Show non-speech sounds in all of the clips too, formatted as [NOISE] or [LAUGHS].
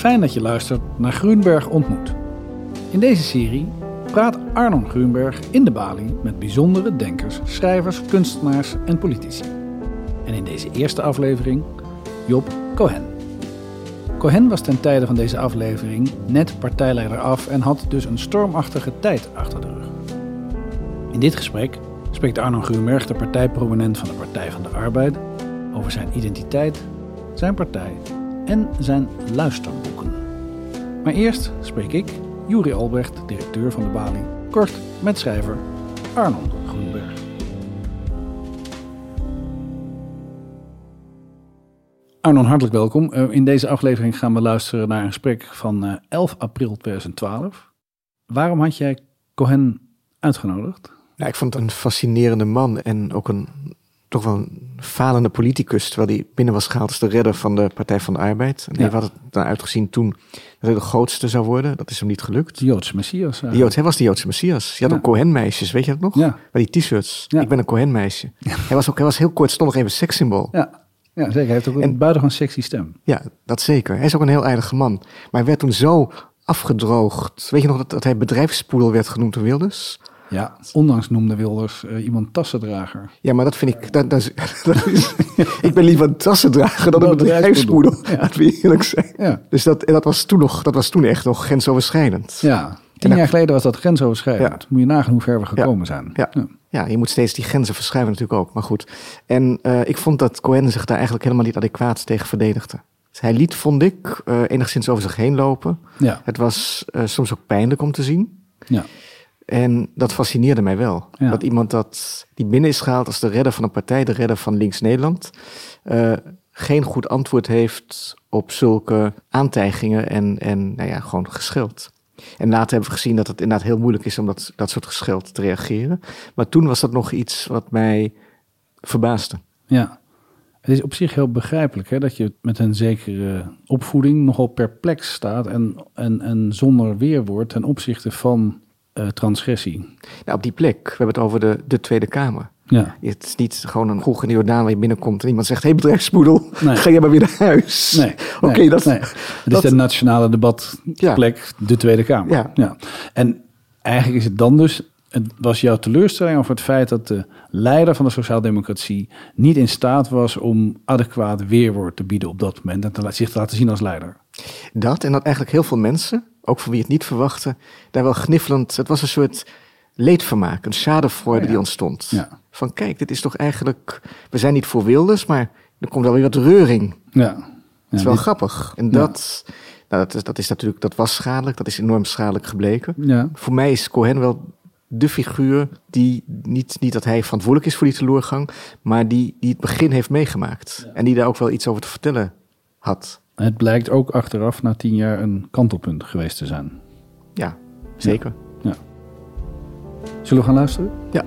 Fijn dat je luistert naar Groenberg ontmoet. In deze serie praat Arnon Groenberg in de Bali met bijzondere denkers, schrijvers, kunstenaars en politici. En in deze eerste aflevering Job Cohen. Cohen was ten tijde van deze aflevering net partijleider af en had dus een stormachtige tijd achter de rug. In dit gesprek spreekt Arnon Groenberg, de partijprominent van de Partij van de Arbeid, over zijn identiteit, zijn partij en zijn luisterboeken. Maar eerst spreek ik, Juri Albrecht, directeur van de Bali, kort met schrijver Arnon Groenberg. Arnon, hartelijk welkom. Eh, In deze aflevering gaan we luisteren naar een gesprek van eh, 11 april 2012. Waarom had jij Cohen uitgenodigd? Nou, ik vond het een fascinerende man en ook een toch wel een falende politicus, terwijl hij binnen was gehaald als de redder van de Partij van de Arbeid. En die Ja. had het dan uitgezien toen dat hij de grootste zou worden. Dat is hem niet gelukt. De Joodse Messias. De Joods, hij was de Joodse Messias. Je had Ja. ook Cohen-meisjes, weet je dat nog? Ja. Bij die t-shirts. Ja. Ik ben een Cohen-meisje. [LAUGHS] Hij was ook hij was heel kortstondig even sekssymbool. Ja, ja zeker. Hij heeft ook een En- buitengewoon sexy stem. Ja, dat zeker. Hij is ook een heel aardige man. Maar hij werd toen zo afgedroogd. Weet je nog dat, dat hij bedrijfspoedel werd genoemd door Wilders? Ja, ondanks noemde Wilders eh, iemand tassendrager. Ja, maar dat vind ik. Dat, dat is, [LAUGHS] dat is, [LAUGHS] ik ben liever een tassendrager dan een Bedrijfspoedel. Ja. [LAUGHS] We eerlijk zijn. Ja, Dus dat, dat, was toen nog, dat was toen echt nog grensoverschrijdend. ja. tien jaar geleden was dat grensoverschrijdend. Ja. Moet je nagaan hoe ver we gekomen zijn. Ja. Ja, je moet steeds die grenzen verschuiven natuurlijk ook. Maar goed. En eh, ik vond dat Cohen zich daar eigenlijk helemaal niet adequaat tegen verdedigde. Dus hij liet, vond ik, eh, enigszins over zich heen lopen. Ja, Het was soms ook pijnlijk om te zien. ja. En dat fascineerde mij wel. Ja. Dat iemand dat, die binnen is gehaald als de redder van een partij, de redder van Links Nederland, eh, geen goed antwoord heeft op zulke aantijgingen en, en nou ja, gewoon gescheld. En later hebben we gezien dat het inderdaad heel moeilijk is om dat, dat soort gescheld te reageren. Maar toen was dat nog iets wat mij verbaasde. ja. Het is op zich heel begrijpelijk hè, dat je met een zekere opvoeding nogal perplex staat en, en, en zonder weerwoord ten opzichte van eh, transgressie. Nou, op die plek, we hebben het over de, de Tweede Kamer. Ja, Het is niet gewoon een kroeg in de Jordaan waar je binnenkomt en iemand zegt: hey, bedrijfspoedel, Nee. [LAUGHS] ga je maar weer naar huis. nee. [LAUGHS] Oké, nee, dat, nee. Het dat- is de nationale debatplek, de Tweede Kamer. Ja. En eigenlijk is het dan dus, het was jouw teleurstelling over het feit dat de leider van de sociaaldemocratie niet in staat was om adequaat weerwoord te bieden op dat moment en te, zich te laten zien als leider. Dat en dat eigenlijk heel veel mensen, ook van wie het niet verwachten, daar wel gniffelend. Het was een soort leedvermaak, een schadevoorde Oh ja. die ontstond. Ja. Van kijk, dit is toch eigenlijk. We zijn niet voor Wilders, maar er komt wel weer wat reuring. Ja. Dat Ja, is wel dit- grappig. En dat, nou, dat, is, dat is natuurlijk, dat was schadelijk, dat is enorm schadelijk gebleken. ja. Voor mij is Cohen wel de figuur die niet, niet dat hij verantwoordelijk is voor die teleurgang, maar die, die het begin heeft meegemaakt. En die daar ook wel iets over te vertellen had. Het blijkt ook achteraf na tien jaar een kantelpunt geweest te zijn. Ja, zeker. Zullen we gaan luisteren? Ja.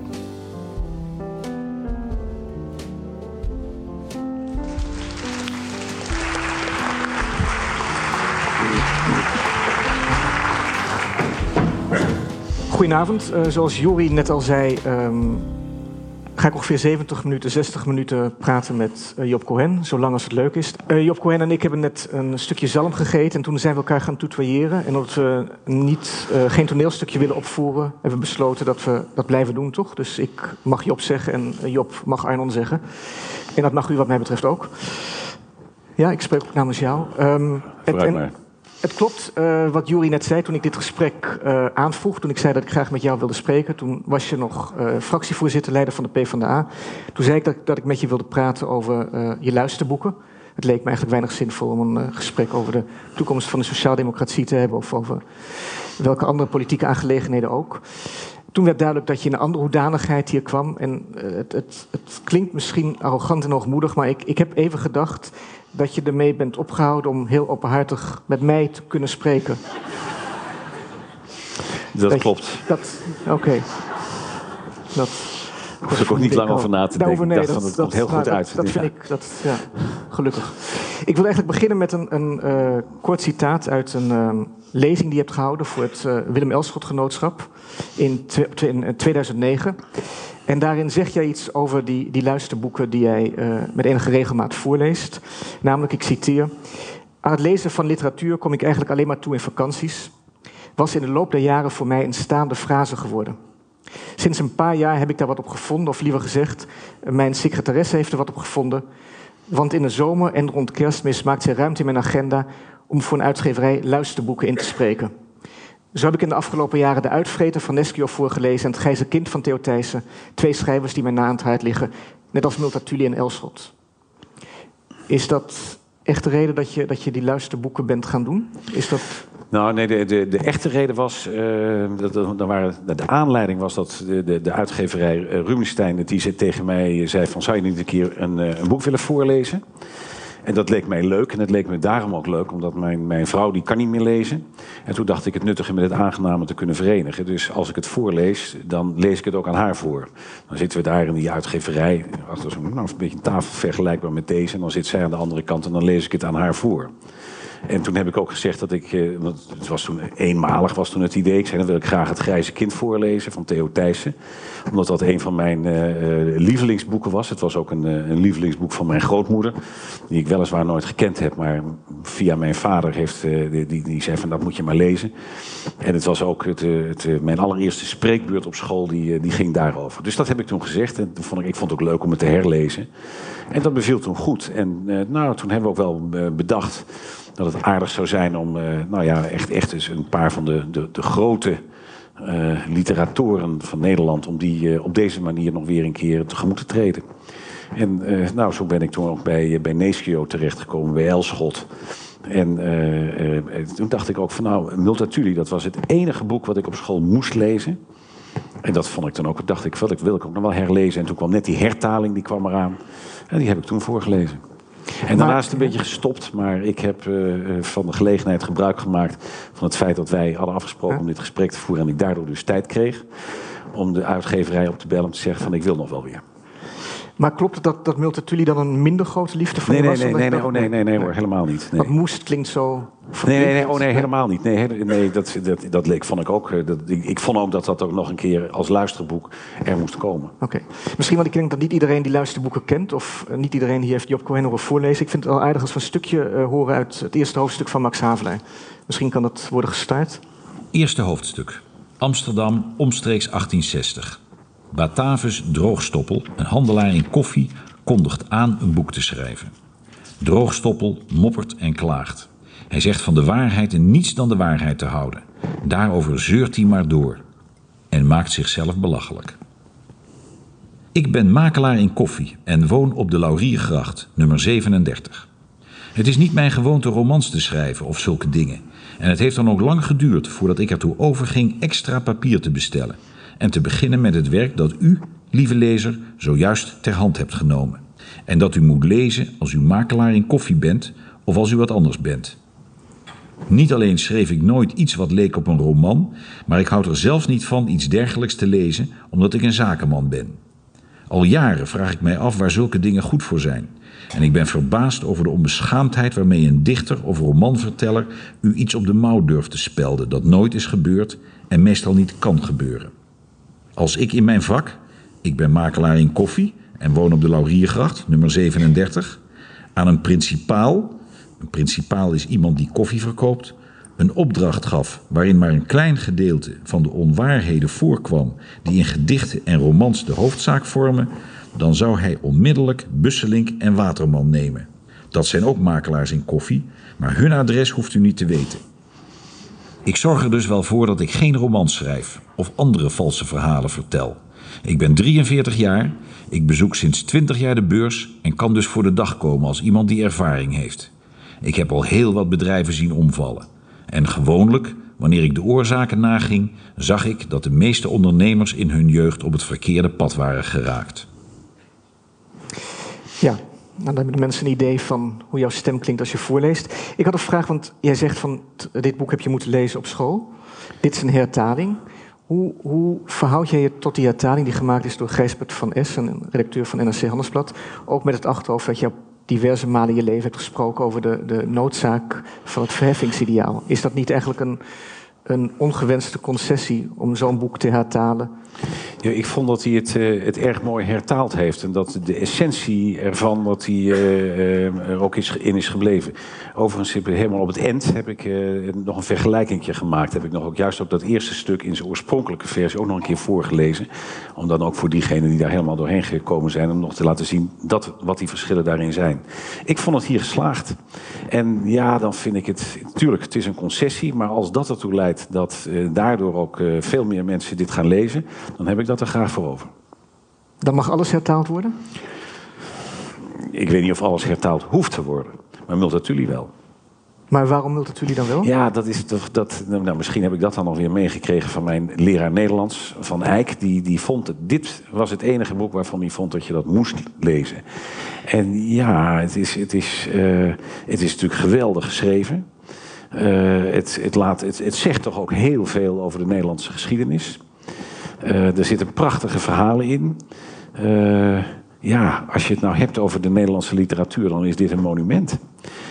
Goedenavond. Eh, zoals Jori net al zei, ehm, ga ik ongeveer 70 minuten, 60 minuten praten met eh, Job Cohen, zolang als het leuk is. Eh, Job Cohen en ik hebben net een stukje zalm gegeten en toen zijn we elkaar gaan tutoyeren. En omdat we niet, eh, geen toneelstukje willen opvoeren, hebben we besloten dat we dat blijven doen, toch? Dus ik mag Job zeggen en Job mag Arnon zeggen. En dat mag u wat mij betreft ook. Ja, ik spreek ook namens jou. En- maar. Het klopt eh, wat Juri net zei toen ik dit gesprek eh, aanvroeg. Toen ik zei dat ik graag met jou wilde spreken. Toen was je nog eh, fractievoorzitter, leider van de PvdA. Toen zei ik dat, dat ik met je wilde praten over je luisterboeken. Het leek me eigenlijk weinig zinvol om een gesprek over de toekomst van de sociaaldemocratie te hebben. Of over welke andere politieke aangelegenheden ook. Toen werd duidelijk dat je in een andere hoedanigheid hier kwam. En eh, het, het, het klinkt misschien arrogant en hoogmoedig, maar ik, ik heb even gedacht dat je ermee bent opgehouden om heel openhartig met mij te kunnen spreken. [LAUGHS] Dat klopt. Dat, oké. Dat. Hoef ik ook niet lang over na te denken. Daarover, nee, Ik dacht van, het komt heel nou, goed dat- uit. Dat, Ja. vind ik, dat, ja, gelukkig. Ik wil eigenlijk beginnen met een, een eh, kort citaat uit een ehm, lezing die je hebt gehouden voor het eh, Willem Elschot Genootschap in, twe- twe- in eh, 2009. En daarin zeg jij iets over die, die luisterboeken die jij eh, met enige regelmaat voorleest. Namelijk, ik citeer. Aan het lezen van literatuur kom ik eigenlijk alleen maar toe in vakanties. Was in de loop der jaren voor mij een staande frase geworden. Sinds een paar jaar heb ik daar wat op gevonden, of liever gezegd, mijn secretaresse heeft er wat op gevonden. Want in de zomer en rond kerstmis maakt zij ruimte in mijn agenda om voor een uitgeverij luisterboeken in te spreken. Zo heb ik in de afgelopen jaren De Uitvreter van Neschio voorgelezen en Het Grijze Kind van Theo Thijssen. Twee schrijvers die mij na aan het hart liggen, net als Multatuli en Elschot. Is dat echt de reden dat je, dat je die luisterboeken bent gaan doen? Is dat... Nou, nee, de, de, de echte reden was, uh, dat, waren, de aanleiding was dat de, de, de uitgeverij uh, Rubinstein, die tegen mij zei van, zou je niet een keer een, uh, een boek willen voorlezen? En dat leek mij leuk. En het leek me daarom ook leuk, omdat mijn, mijn vrouw die kan niet meer lezen. En toen dacht ik het nuttige met het aangename te kunnen verenigen. Dus als ik het voorlees, dan lees ik het ook aan haar voor. Dan zitten we daar in die uitgeverij. Achter zo'n nou, een beetje een tafel vergelijkbaar met deze. En dan zit zij aan de andere kant en dan lees ik het aan haar voor. En toen heb ik ook gezegd dat ik, eh, want het was toen eenmalig was toen het idee. Ik zei dan wil ik graag het Grijze Kind voorlezen van Theo Thijssen. Omdat dat een van mijn uh, lievelingsboeken was. Het was ook een, een, lievelingsboek van mijn grootmoeder. Die ik weliswaar nooit gekend heb, maar via mijn vader heeft, uh, die, die zei van dat moet je maar lezen. En het was ook het, het, mijn allereerste spreekbeurt op school, die, die ging daarover. Dus dat heb ik toen gezegd. En toen vond ik, ik vond het ook leuk om het te herlezen. En dat beviel toen goed. En nou, toen hebben we ook wel bedacht dat het aardig zou zijn om, uh, nou ja, echt, echt eens een paar van de, de, de grote uh, literatoren van Nederland, om die uh, op deze manier nog weer een keer tegemoet te treden. En nou, zo ben ik toen ook bij, bij Neschio terechtgekomen, bij Elschot. En toen dacht ik ook van nou, Multatuli, dat was het enige boek wat ik op school moest lezen. En dat vond ik dan ook, dacht ik, dat wil ik ook nog wel herlezen. En toen kwam net die hertaling, die kwam eraan. En die heb ik toen voorgelezen. En daarnaast een beetje gestopt, maar ik heb uh, van de gelegenheid gebruik gemaakt van het feit dat wij hadden afgesproken om dit gesprek te voeren en ik daardoor dus tijd kreeg om de uitgeverij op te bellen om te zeggen van ik wil nog wel weer. Maar klopt het dat, dat Multatuli dan een minder grote liefde van nee, je was? Nee, nee, nee, oh, nee, nee, nee, hoor, helemaal niet. Nee. Dat moest klinkt zo... Nee, nee, nee, oh, nee, helemaal niet. Nee, nee dat, dat, dat leek, vond ik ook. Eh, dat, ik, ik, vond ook dat dat ook nog een keer als luisterboek er moest komen. Oké. Okay. Misschien want ik denk dat niet iedereen die luisterboeken kent... of uh, niet iedereen die heeft Job Cohen horen voorlezen. Ik vind het wel aardig als we een stukje uh, horen uit het eerste hoofdstuk van Max Havelaar. Misschien kan dat worden gestart. Eerste hoofdstuk. Amsterdam, omstreeks 1860. Batavus Droogstoppel, een handelaar in koffie kondigt aan een boek te schrijven. Droogstoppel moppert en klaagt. Hij zegt van de waarheid en niets dan de waarheid te houden. Daarover zeurt hij maar door en maakt zichzelf belachelijk. Ik ben makelaar in koffie en woon op de Lauriergracht, nummer 37. Het is niet mijn gewoonte romans te schrijven of zulke dingen. En het heeft dan ook lang geduurd voordat ik ertoe overging extra papier te bestellen. En te beginnen met het werk dat u lieve lezer, zojuist ter hand hebt genomen. En dat u moet lezen als u makelaar in koffie bent of als u wat anders bent. Niet alleen schreef ik nooit iets wat leek op een roman, maar ik houd er zelfs niet van iets dergelijks te lezen, omdat ik een zakenman ben. Al jaren vraag ik mij af waar zulke dingen goed voor zijn. En ik ben verbaasd over de onbeschaamdheid waarmee een dichter of romanverteller u iets op de mouw durft te spelden dat nooit is gebeurd en meestal niet kan gebeuren. Als ik in mijn vak, ik ben makelaar in koffie en woon op de Lauriergracht, nummer 37. Aan een principaal, een principaal is iemand die koffie verkoopt, een opdracht gaf waarin maar een klein gedeelte van de onwaarheden voorkwam die in gedichten en romans de hoofdzaak vormen, dan zou hij onmiddellijk Busselink en Waterman nemen. Dat zijn ook makelaars in koffie, maar hun adres hoeft u niet te weten. Ik zorg er dus wel voor dat ik geen romans schrijf of andere valse verhalen vertel. Ik ben 43 jaar, ik bezoek sinds 20 jaar de beurs en kan dus voor de dag komen als iemand die ervaring heeft. Ik heb al heel wat bedrijven zien omvallen. En gewoonlijk, wanneer ik de oorzaken naging, zag ik dat de meeste ondernemers in hun jeugd op het verkeerde pad waren geraakt. Ja, nou, dan hebben de mensen een idee van hoe jouw stem klinkt als je voorleest. Ik had een vraag, want jij zegt van dit boek heb je moeten lezen op school. Dit is een hertaling. Hoe, hoe verhoud jij je tot die hertaling die gemaakt is door Gijsbert van Es, een redacteur van NRC Handelsblad? Ook met het achterhoofd dat je op diverse malen in je leven hebt gesproken over de, de noodzaak van het verheffingsideaal. Is dat niet eigenlijk een, een ongewenste concessie om zo'n boek te hertalen? Ja, ik vond dat hij het, uh, het erg mooi hertaald heeft. En dat de essentie ervan, dat hij uh, er ook is, in is gebleven. Overigens, helemaal op het eind heb ik nog een vergelijking gemaakt. Heb ik nog ook juist op dat eerste stuk in zijn oorspronkelijke versie ook nog een keer voorgelezen. Om dan ook voor diegenen die daar helemaal doorheen gekomen zijn, om nog te laten zien dat, wat die verschillen daarin zijn. Ik vond het hier geslaagd. En ja, dan vind ik het, natuurlijk, het is een concessie. Maar als dat ertoe leidt dat daardoor ook veel meer mensen dit gaan lezen, dan heb ik dat er graag voor over. Dan mag alles hertaald worden? Ik weet niet of alles hertaald hoeft te worden. Maar Multatuli wel. Maar waarom Multatuli dan wel? Ja, dat is toch. Dat, nou, misschien heb ik dat dan alweer meegekregen van mijn leraar Nederlands, van Eijk. Die, die vond het, dit was het enige boek waarvan hij vond dat je dat moest lezen. En ja, het is, het is, uh, het is natuurlijk geweldig geschreven. Uh, het, het, laat, het, het zegt toch ook heel veel over de Nederlandse geschiedenis. Uh, er zitten prachtige verhalen in. Uh, ja, als je het nou hebt over de Nederlandse literatuur, dan is dit een monument.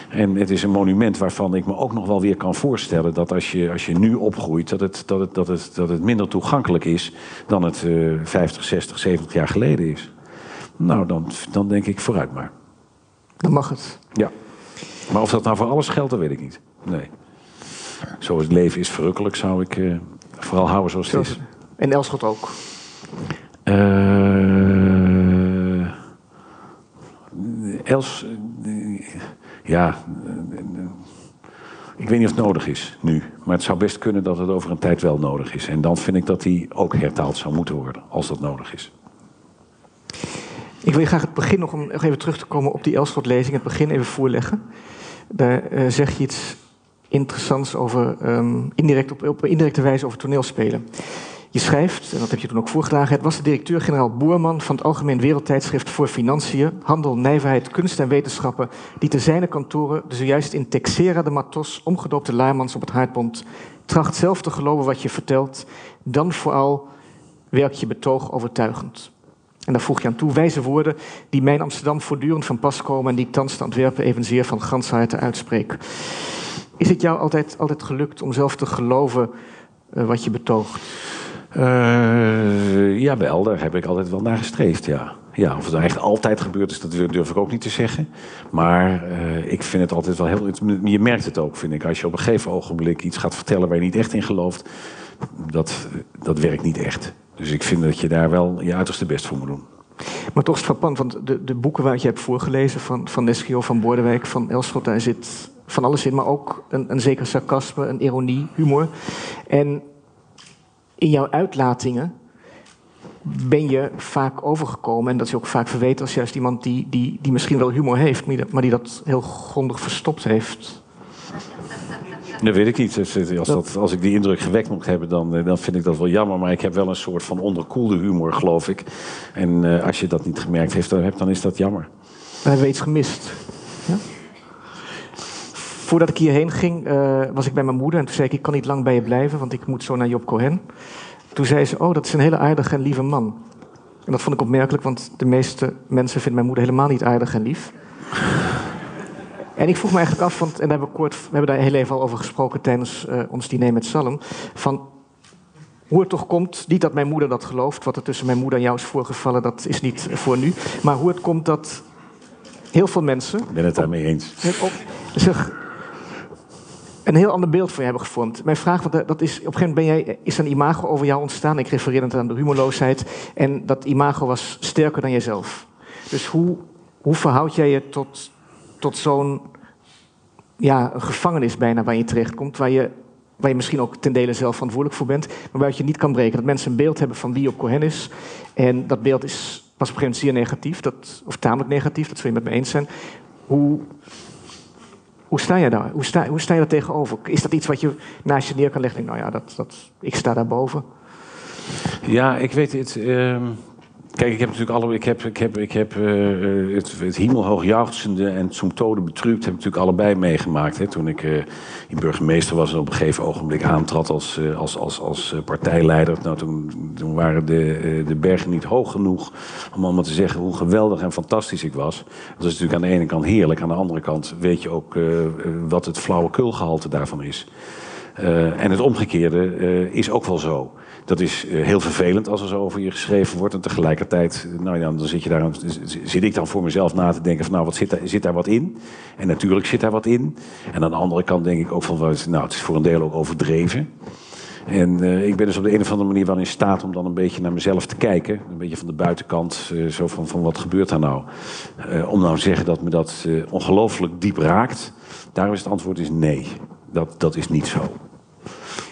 En het is een monument waarvan ik me ook nog wel weer kan voorstellen dat als je, als je nu opgroeit, dat het, dat, het, dat, het, dat het minder toegankelijk is dan het uh, 50, 60, 70 jaar geleden is. Nou, dan, dan denk ik vooruit maar. Dan mag het. Ja. Maar of dat nou voor alles geldt, dat weet ik niet. Nee. Zoals het leven is verrukkelijk, zou ik uh, vooral houden zoals het is. En Elschot ook? Uh, Els, ja, ik weet niet of het nodig is nu. Maar het zou best kunnen dat het over een tijd wel nodig is. En dan vind ik dat die ook hertaald zou moeten worden, als dat nodig is. Ik wil graag het begin nog, om even terug te komen op die Elschot-lezing, het begin even voorleggen. Daar uh, zeg je iets interessants over, um, indirect op, op indirecte wijze over toneelspelen. Je schrijft, en dat heb je toen ook voorgedragen, het was de directeur-generaal Boerman van het Algemeen Wereldtijdschrift voor Financiën, Handel, Nijverheid, Kunst en Wetenschappen, die te zijne kantoren de zojuist in Texera de Matos omgedoopte Laarmans op het haardbond tracht zelf te geloven wat je vertelt, dan vooral werk je betoog overtuigend. En daar voeg je aan toe wijze woorden die mijn Amsterdam voortdurend van pas komen en die ik thans te Antwerpen evenzeer van gans harte uitspreek. Is het jou altijd, altijd gelukt om zelf te geloven uh, wat je betoogt? Uh, jawel, daar heb ik altijd wel naar gestreefd, ja. Ja, of het nou echt altijd gebeurd is, dat durf ik ook niet te zeggen. Maar uh, ik vind het altijd wel heel... Je merkt het ook, vind ik. Als je op een gegeven ogenblik iets gaat vertellen waar je niet echt in gelooft... dat, dat werkt niet echt. Dus ik vind dat je daar wel je uiterste best voor moet doen. Maar toch is het frappant, want de, de boeken waar je hebt voorgelezen... van, van Neschio, van Bordewijk, van Elschot, daar zit van alles in... maar ook een, een zeker sarcasme, een ironie, humor. En in jouw uitlatingen ben je vaak overgekomen, en dat is ook vaak verweten als juist iemand die, die, die misschien wel humor heeft, maar die dat heel grondig verstopt heeft. Dat weet ik niet. Als, dat, als ik die indruk gewekt moet hebben, dan, dan vind ik dat wel jammer. Maar ik heb wel een soort van onderkoelde humor, geloof ik. En uh, als je dat niet gemerkt heeft, dan, dan is dat jammer. Dan hebben we iets gemist. Ja? Voordat ik hierheen ging, uh, was ik bij mijn moeder. En toen zei ik, ik kan niet lang bij je blijven, want ik moet zo naar Job Cohen. Toen zei ze, oh, dat is een hele aardige en lieve man. En dat vond ik opmerkelijk, want de meeste mensen vinden mijn moeder helemaal niet aardig en lief. [LAUGHS] En ik vroeg me eigenlijk af, want, en daar hebben we, kort, we hebben daar heel even al over gesproken tijdens uh, ons diner met Salem, van hoe het toch komt, niet dat mijn moeder dat gelooft, wat er tussen mijn moeder en jou is voorgevallen, dat is niet voor nu, maar hoe het komt dat heel veel mensen... Ik ben het daarmee eens. Op, zich een heel ander beeld van je hebben gevormd. Mijn vraag, want dat is, op een gegeven moment ben jij, is er een imago over jou ontstaan. Ik refereerde het aan de humorloosheid. En dat imago was sterker dan jijzelf. Dus hoe, hoe verhoud jij je tot, tot zo'n ja, gevangenis bijna waar je terechtkomt, waar je, waar je misschien ook ten dele zelf verantwoordelijk voor bent, maar waar je niet kan breken. Dat mensen een beeld hebben van wie op Cohen is. En dat beeld is, was op een gegeven moment zeer negatief, dat, of tamelijk negatief, dat zul je met me eens zijn. Hoe, hoe sta je daar? Hoe sta, hoe sta je daar tegenover? Is dat iets wat je naast je neer kan leggen? Nou ja, dat, dat, ik sta daarboven. Ja, ik weet het. Uh, kijk, ik heb natuurlijk alle. Ik heb, ik heb, ik heb uh, het, het jauchzende en zum tode betrübt heb ik natuurlijk allebei meegemaakt. Hè, toen ik uh, burgemeester was en op een gegeven ogenblik aantrad als, als, als, als partijleider. Nou, toen, toen waren de, de bergen niet hoog genoeg om allemaal te zeggen hoe geweldig en fantastisch ik was. Dat is natuurlijk aan de ene kant heerlijk. Aan de andere kant weet je ook wat het flauwekulgehalte daarvan is. en het omgekeerde is ook wel zo. Dat is heel vervelend als er zo over je geschreven wordt. En tegelijkertijd, nou ja, dan zit, je daar, zit ik dan voor mezelf na te denken van nou, wat zit, daar, zit daar wat in? En natuurlijk zit daar wat in. En aan de andere kant denk ik ook van, nou, het is voor een deel ook overdreven. En uh, ik ben dus op de een of andere manier wel in staat om dan een beetje naar mezelf te kijken. Een beetje van de buitenkant, zo van, van wat gebeurt daar nou? Om nou te zeggen dat me dat ongelooflijk diep raakt. Daarom is het antwoord is nee. Dat, dat is niet zo.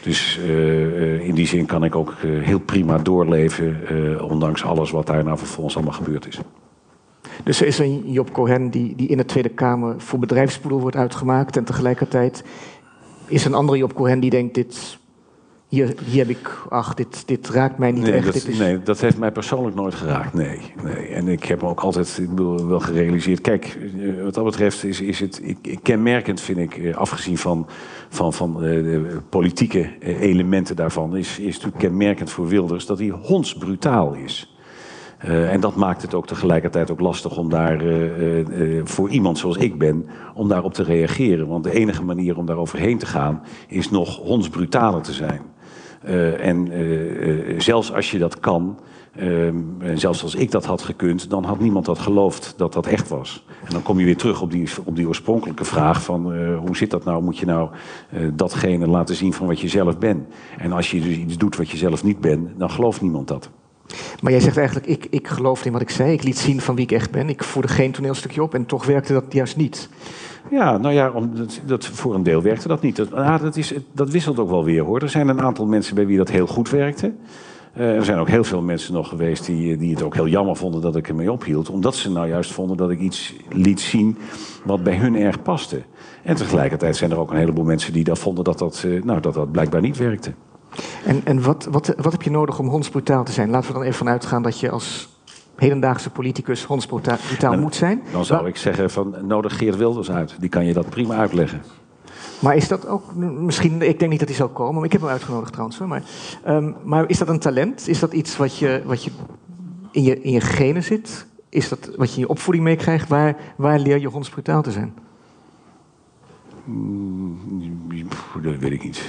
Dus in die zin kan ik ook heel prima doorleven, ondanks alles wat daar nou vervolgens allemaal gebeurd is. Dus er is een Job Cohen die, die in de Tweede Kamer voor bedrijfspoedel wordt uitgemaakt. En tegelijkertijd is een andere Job Cohen die denkt: dit hier, hier heb ik, ach, dit, dit raakt mij niet nee, echt. Dat, dit is... Nee, dat heeft mij persoonlijk nooit geraakt, nee. nee. En ik heb me ook altijd ik bedoel, wel gerealiseerd. Kijk, eh, wat dat betreft is, is het ik, kenmerkend, vind ik, eh, afgezien van, van, van eh, de politieke elementen daarvan, is, is natuurlijk kenmerkend voor Wilders dat hij hondsbrutaal is. Uh, en dat maakt het ook tegelijkertijd ook lastig om daar, uh, uh, voor iemand zoals ik ben, om daarop te reageren. Want de enige manier om daar overheen te gaan, is nog hondsbrutaler te zijn. Uh, en uh, zelfs als je dat kan, en zelfs als ik dat had gekund, dan had niemand dat geloofd dat dat echt was. En dan kom je weer terug op die, op die oorspronkelijke vraag van hoe zit dat nou? Moet je nou datgene laten zien van wat je zelf bent? En als je dus iets doet wat je zelf niet bent, dan gelooft niemand dat. Maar jij zegt eigenlijk, ik, ik geloofde in wat ik zei. Ik liet zien van wie ik echt ben. Ik voerde geen toneelstukje op en toch werkte dat juist niet. Ja, nou ja, om, dat, voor een deel werkte dat niet. Dat, ah, dat, is, dat wisselt ook wel weer hoor. Er zijn een aantal mensen bij wie dat heel goed werkte. Uh, er zijn ook heel veel mensen nog geweest die, die het ook heel jammer vonden dat ik ermee ophield. Omdat ze nou juist vonden dat ik iets liet zien wat bij hun erg paste. En tegelijkertijd zijn er ook een heleboel mensen die dat vonden dat dat, uh, nou, dat, dat blijkbaar niet werkte. En, en wat, wat, wat heb je nodig om hondsbrutaal te zijn? Laten we dan even vanuit gaan dat je als hedendaagse politicus hondsbrutaal brutaal moet zijn. Dan zou ik zeggen van nodig Geert Wilders uit. Die kan je dat prima uitleggen. Maar is dat ook misschien, ik denk niet dat hij zal komen, maar ik heb hem uitgenodigd trouwens. Hoor, maar, um, maar is dat een talent? Is dat iets wat je, wat je in, je in je genen zit? Is dat wat je in je opvoeding meekrijgt? Waar, waar leer je hondsbrutaal te zijn? Mm, dat weet ik niet.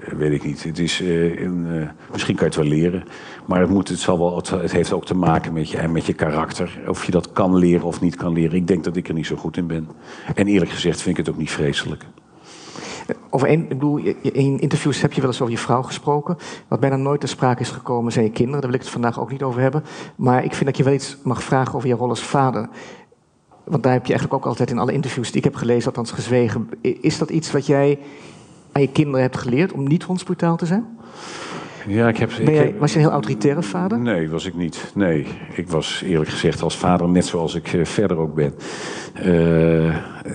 Eh, weet ik niet. Het is, een, uh, misschien kan je het wel leren. Maar het, moet, het, zal wel, het, het, heeft ook te maken met je, met je karakter. Of je dat kan leren of niet kan leren. Ik denk dat ik er niet zo goed in ben. En eerlijk gezegd vind ik het ook niet vreselijk. Over een, ik bedoel, in interviews heb je wel eens over je vrouw gesproken. Wat bijna nooit ter sprake is gekomen zijn je kinderen. Daar wil ik het vandaag ook niet over hebben. Maar ik vind dat je wel iets mag vragen over je rol als vader. Want daar heb je eigenlijk ook altijd in alle interviews die ik heb gelezen, althans gezwegen. Is dat iets wat jij aan je kinderen hebt geleerd om niet hondsbrutaal te zijn? Ja, ik heb, ben jij, was je een heel autoritaire vader? Nee, was ik niet. Nee, ik was eerlijk gezegd als vader net zoals ik uh, verder ook ben. Uh,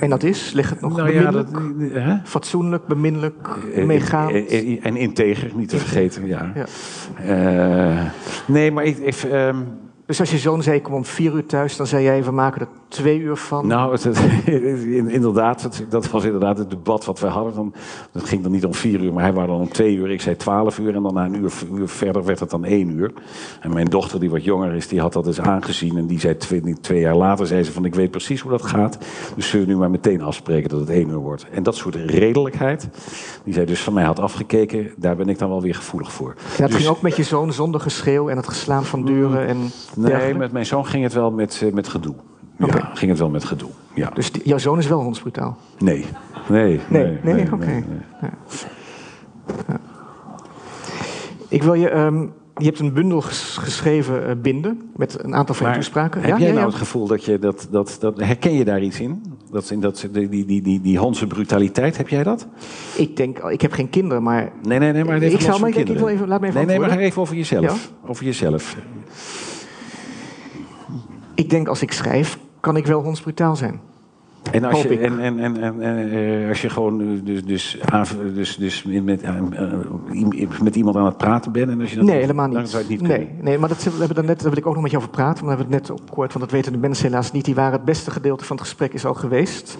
en dat is? Ligt het nog nou beminnelijk? Ja, dat, hè? Fatsoenlijk, beminnelijk, uh, meegaand? En integer, niet te vergeten, ja. ja. nee, maar ik... ik um, dus als je zoon zei, ik kom om vier uur thuis, dan zei jij, we maken er twee uur van. Nou, het, het, inderdaad, het, dat was inderdaad het debat wat we hadden. Dan, dat ging dan niet om vier uur, maar hij waren dan om twee uur. Ik zei twaalf uur en dan na een uur, uur, verder werd het dan één uur. En mijn dochter, die wat jonger is, die had dat eens aangezien. En die zei twee, twee jaar later, zei ze van, ik weet precies hoe dat gaat. Dus zullen we nu maar meteen afspreken dat het één uur wordt. En dat soort redelijkheid, die zij dus van mij had afgekeken, daar ben ik dan wel weer gevoelig voor. Ja, het dus, ging ook met je zoon zonder geschreeuw en het geslaan van deuren en... Nee, met mijn zoon ging het wel met, uh, met gedoe. Okay. Ja, ging het wel met gedoe. Ja. Dus die, jouw zoon is wel hondsbrutaal? Nee. Nee. Nee, nee, nee, nee oké. Okay. Ja. Ja. Ik wil je. Um, je hebt een bundel ges geschreven, uh, Binden, met een aantal van je toespraken. Heb jij nou het gevoel dat je dat, dat, dat. Herken je daar iets in? Dat, in dat, die, die, die, die, die Honse brutaliteit, heb jij dat? Ik denk, ik heb geen kinderen, maar. Nee, nee, nee, maar. Ik zal maar, ik wil even, laat me even. Nee, nee, maar even over jezelf. Over jezelf. Ik denk als ik schrijf, kan ik wel hondsbrutaal zijn. En als, je, en, en, en, en, uh, als je gewoon dus, dus, dus, dus met, uh, met iemand aan het praten bent en als je dat Nee, helemaal niet. Dan zou je het niet nee, nee, maar dat, we hebben net, daar wil ik ook nog met jou over praten. Want we hebben het net opgehoord, want dat weten de mensen helaas niet. Die waren het beste gedeelte van het gesprek is al geweest.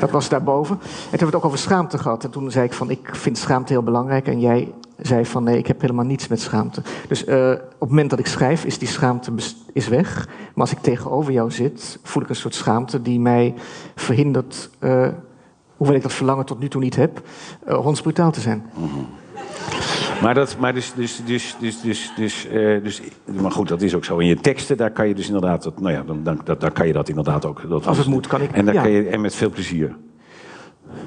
Dat was daarboven. En toen hebben we het ook over schaamte gehad. En toen zei ik van, ik vind schaamte heel belangrijk. En jij zei van, nee, ik heb helemaal niets met schaamte. Dus uh, op het moment dat ik schrijf, is die schaamte is weg. Maar als ik tegenover jou zit, voel ik een soort schaamte die mij verhindert uh, hoewel ik dat verlangen tot nu toe niet heb, uh, hondsbrutaal te zijn. Maar, dat, maar, dus, dus, dus, dus, dus, dus, uh, dus, maar goed, dat is ook zo. In je teksten, daar kan je dus inderdaad, dat, nou ja, dan, dan, daar kan je dat inderdaad ook. Dat Als het moet, kan ik. En, daar ja. kan je, en met veel plezier.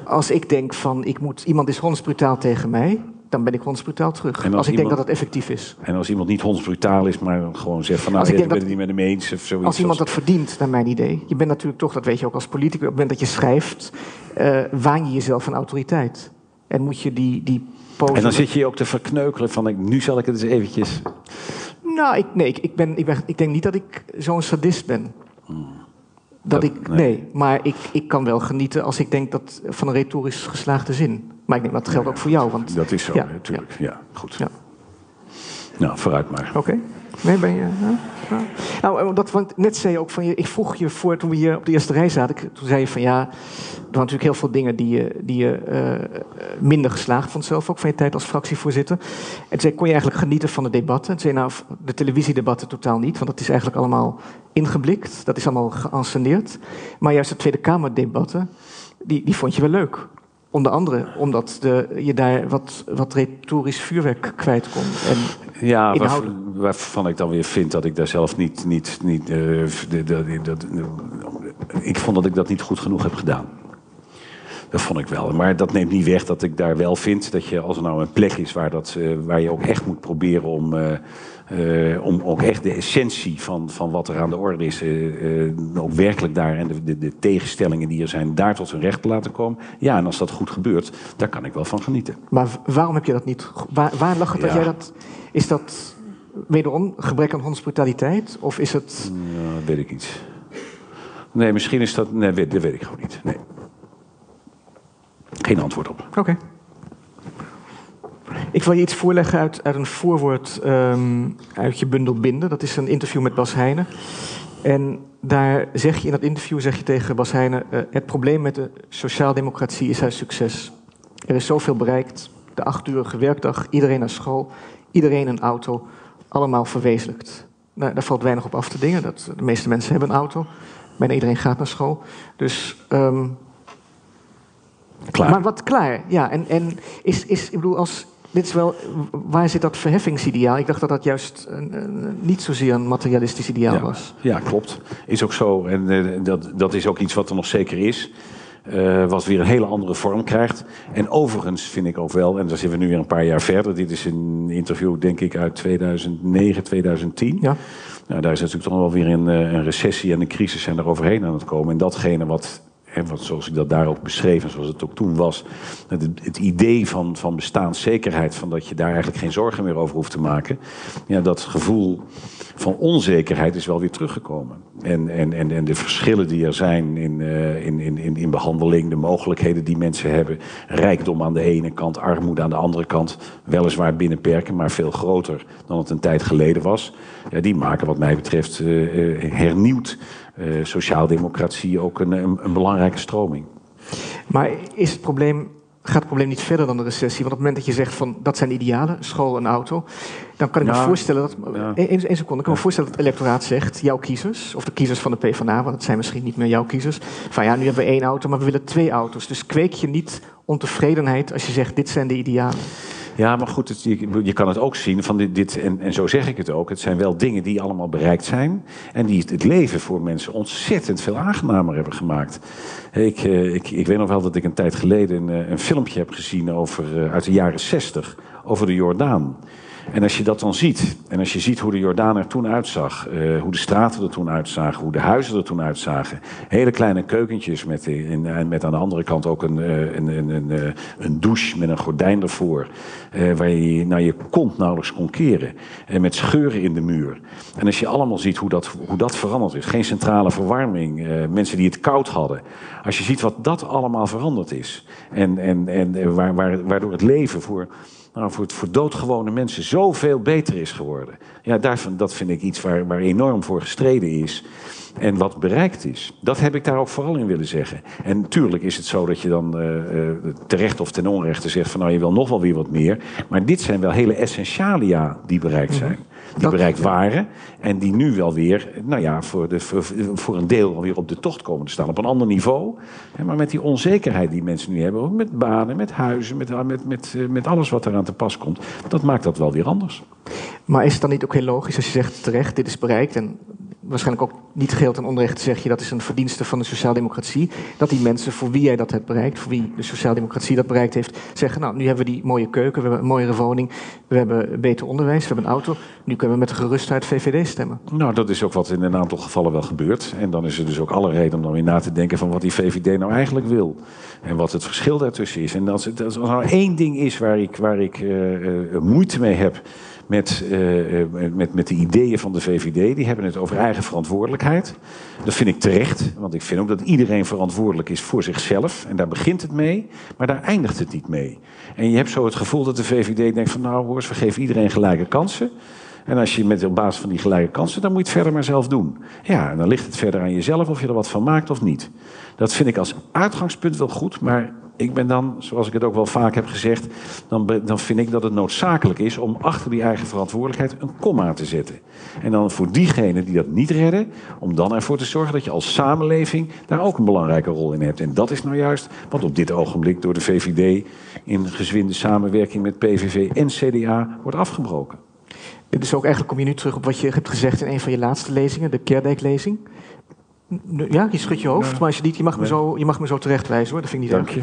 Als ik denk van, ik moet, iemand is hondsbrutaal tegen mij, dan ben ik hondsbrutaal terug. En Als, als ik denk dat het effectief is. En als iemand niet hondsbrutaal is, maar gewoon zegt van... nou, ik ik ben het dat- niet met hem eens of zoiets. Als iemand als- dat verdient, naar mijn idee. Je bent natuurlijk toch, dat weet je ook als politicus, op het moment dat je schrijft, eh, waan je jezelf van autoriteit. En moet je die, die pose. En dan zit je je ook te verkneukelen van, ik- nu zal ik het eens eventjes... Nou, ik, nee, ik, ik, ben, ik, ben, ik denk niet dat ik zo'n sadist ben. Dat, Dat- ik, nee. nee. maar ik, ik kan wel genieten als ik denk dat van een retorisch geslaagde zin. Maar ik denk dat geldt ook voor jou. Want, Dat is zo, Ja, natuurlijk. Ja. goed. Ja. Nou, vooruit maar. Oké. Nee, ben je. Nou, eh, dat, net zei je ook van je. Ik vroeg je voor toen we hier op de eerste rij zaten. Toen zei je van ja. Er waren natuurlijk heel veel dingen die je, die je eh, eh, minder geslaagd vond zelf. Ook van je tijd als fractievoorzitter. En toen zei kon je eigenlijk genieten van de debatten? En toen zei nou, de televisiedebatten totaal niet. Want dat is eigenlijk allemaal ingeblikt. Dat is allemaal geanceneerd. Maar juist de Tweede Kamerdebatten. Die, die vond je wel leuk. Onder andere omdat de, je daar wat, wat retorisch vuurwerk kwijt kon. En Ja, Inhoudelijk. waarvan ik dan weer vind dat ik daar zelf niet... niet, niet eh, de, de, de- dat- ik vond dat ik dat niet goed genoeg heb gedaan. Dat vond ik wel. Maar dat neemt niet weg dat ik daar wel vind dat je, als er nou een plek is waar, dat, eh, waar je ook echt moet proberen om, eh, om ook echt de essentie van, van wat er aan de orde is, ook werkelijk daar en de, de, de tegenstellingen die er zijn, daar tot hun recht te laten komen. Ja, en als dat goed gebeurt, daar kan ik wel van genieten. Maar waarom heb je dat niet? Waar, waar lag het dat jij dat. Is dat wederom gebrek aan hondsbrutaliteit? Of is het. Ja, dat weet ik niet. Nee, misschien is dat. Nee, dat weet ik gewoon niet. Nee. Geen antwoord op. Oké. Ik wil je iets voorleggen uit, uit een voorwoord ehm, uit je bundel Binden. Dat is een interview met Bas Heijnen. En daar zeg je in dat interview zeg je tegen Bas Heijnen... eh, het probleem met de sociaaldemocratie is haar succes. Er is zoveel bereikt. De achturige werkdag, iedereen naar school, iedereen een auto. Allemaal verwezenlijkt. Nou, daar valt weinig op af te dingen. Dat, de meeste mensen hebben een auto. Bijna iedereen gaat naar school. Dus ehm, Klaar. maar wat klaar, ja. En, en is, is, ik bedoel, als, dit is wel, waar zit dat verheffingsideaal? Ik dacht dat dat juist niet zozeer een materialistisch ideaal ja. was. Ja, klopt. Is ook zo. En eh, dat, dat is ook iets wat er nog zeker is. Eh, wat weer een hele andere vorm krijgt. En overigens vind ik ook wel, en daar zitten we nu weer een paar jaar verder. Dit is een interview, denk ik, uit 2009, 2010. Ja. Nou, daar is natuurlijk toch wel weer een, eh, een recessie en een crisis zijn er overheen aan het komen. En datgene wat, hè, wat zoals ik dat daar ook beschreef en zoals het ook toen was, het, het idee van, van bestaanszekerheid, van dat je daar eigenlijk geen zorgen meer over hoeft te maken. Ja, dat gevoel van onzekerheid is wel weer teruggekomen. En, en, en, en de verschillen die er zijn in, eh, in, in, in, in behandeling, de mogelijkheden die mensen hebben, rijkdom aan de ene kant, armoede aan de andere kant, weliswaar binnen perken, maar veel groter dan het een tijd geleden was. Ja, die maken wat mij betreft eh, eh, hernieuwd sociaaldemocratie ook een, een, een belangrijke stroming. Maar is het probleem, gaat het probleem niet verder dan de recessie? Want op het moment dat je zegt van dat zijn idealen, school en auto, dan kan ik me voorstellen dat. Ja. Eén één seconde, ik kan me voorstellen dat het electoraat zegt, jouw kiezers, of de kiezers van de PvdA, want het zijn misschien niet meer jouw kiezers, van ja, nu hebben we één auto, maar we willen twee auto's. Dus kweek je niet ontevredenheid als je zegt dit zijn de idealen. Ja, maar goed, het, je, kan het ook zien van dit, dit en, en zo zeg ik het ook. Het zijn wel dingen die allemaal bereikt zijn. En die het leven voor mensen ontzettend veel aangenamer hebben gemaakt. Ik, eh, ik, ik weet nog wel dat ik een tijd geleden een, eh, een filmpje heb gezien over, eh, uit de jaren zestig over de Jordaan. En als je dat dan ziet, en als je ziet hoe de Jordaan er toen uitzag, eh, hoe de straten er toen uitzagen, hoe de huizen er toen uitzagen. Hele kleine keukentjes met, eh, in, en met aan de andere kant ook een, eh, een, een, een, eh, douche met een gordijn ervoor. eh, waar je nou, je kont nauwelijks kon keren. En met scheuren in de muur. En als je allemaal ziet hoe dat, hoe dat veranderd is. Geen centrale verwarming, eh, mensen die het koud hadden. Als je ziet wat dat allemaal veranderd is. En, en, en eh, waar, waar, waardoor het leven voor nou, voor, voor doodgewone mensen zoveel beter is geworden. Ja, daarvan, dat vind ik iets waar, waar enorm voor gestreden is. En wat bereikt is. Dat heb ik daar ook vooral in willen zeggen. En natuurlijk is het zo dat je dan uh, terecht of ten onrechte zegt van nou je wil nog wel weer wat meer. Maar dit zijn wel hele essentialia die bereikt zijn. Die bereikt waren en die nu wel weer, nou ja, voor, de, voor, voor een deel alweer op de tocht komen te staan. Op een ander niveau. Maar met die onzekerheid die mensen nu hebben, met banen, met huizen, met, met, met, met alles wat eraan te pas komt. Dat maakt dat wel weer anders. Maar is het dan niet ook heel logisch als je zegt terecht, dit is bereikt en waarschijnlijk ook niet geheel ten onrechte zeg je dat is een verdienste van de sociaaldemocratie. Dat die mensen voor wie jij dat hebt bereikt, voor wie de sociaaldemocratie dat bereikt heeft, zeggen: Nou, nu hebben we die mooie keuken, we hebben een mooiere woning, we hebben beter onderwijs, we hebben een auto. Nu kunnen we met gerustheid VVD stemmen. Nou, dat is ook wat in een aantal gevallen wel gebeurt. En dan is er dus ook alle reden om dan weer na te denken van wat die VVD nou eigenlijk wil. En wat het verschil daartussen is. En als, als er nou één ding is waar ik, waar ik uh, moeite mee heb met, uh, met, met de ideeën van de VVD. Die hebben het over eigen verantwoordelijkheid. Dat vind ik terecht, want ik vind ook dat iedereen verantwoordelijk is voor zichzelf. En daar begint het mee, maar daar eindigt het niet mee. En je hebt zo het gevoel dat de VVD denkt van nou hoor, we geven iedereen gelijke kansen. En als je met op basis van die gelijke kansen, dan moet je het verder maar zelf doen. Ja, en dan ligt het verder aan jezelf of je er wat van maakt of niet. Dat vind ik als uitgangspunt wel goed, maar ik ben dan, zoals ik het ook wel vaak heb gezegd, dan, dan vind ik dat het noodzakelijk is om achter die eigen verantwoordelijkheid een komma te zetten. En dan voor diegenen die dat niet redden, om dan ervoor te zorgen dat je als samenleving daar ook een belangrijke rol in hebt. En dat is nou juist wat op dit ogenblik door de VVD in gezwinde samenwerking met PVV en CDA wordt afgebroken. Is ook eigenlijk, kom je nu terug op wat je hebt gezegd in een van je laatste lezingen, de Kerdijk-lezing. Ja, je schudt je hoofd, maar als je niet, je mag, me zo, je mag me zo terechtwijzen hoor, dat vind ik niet Dank je.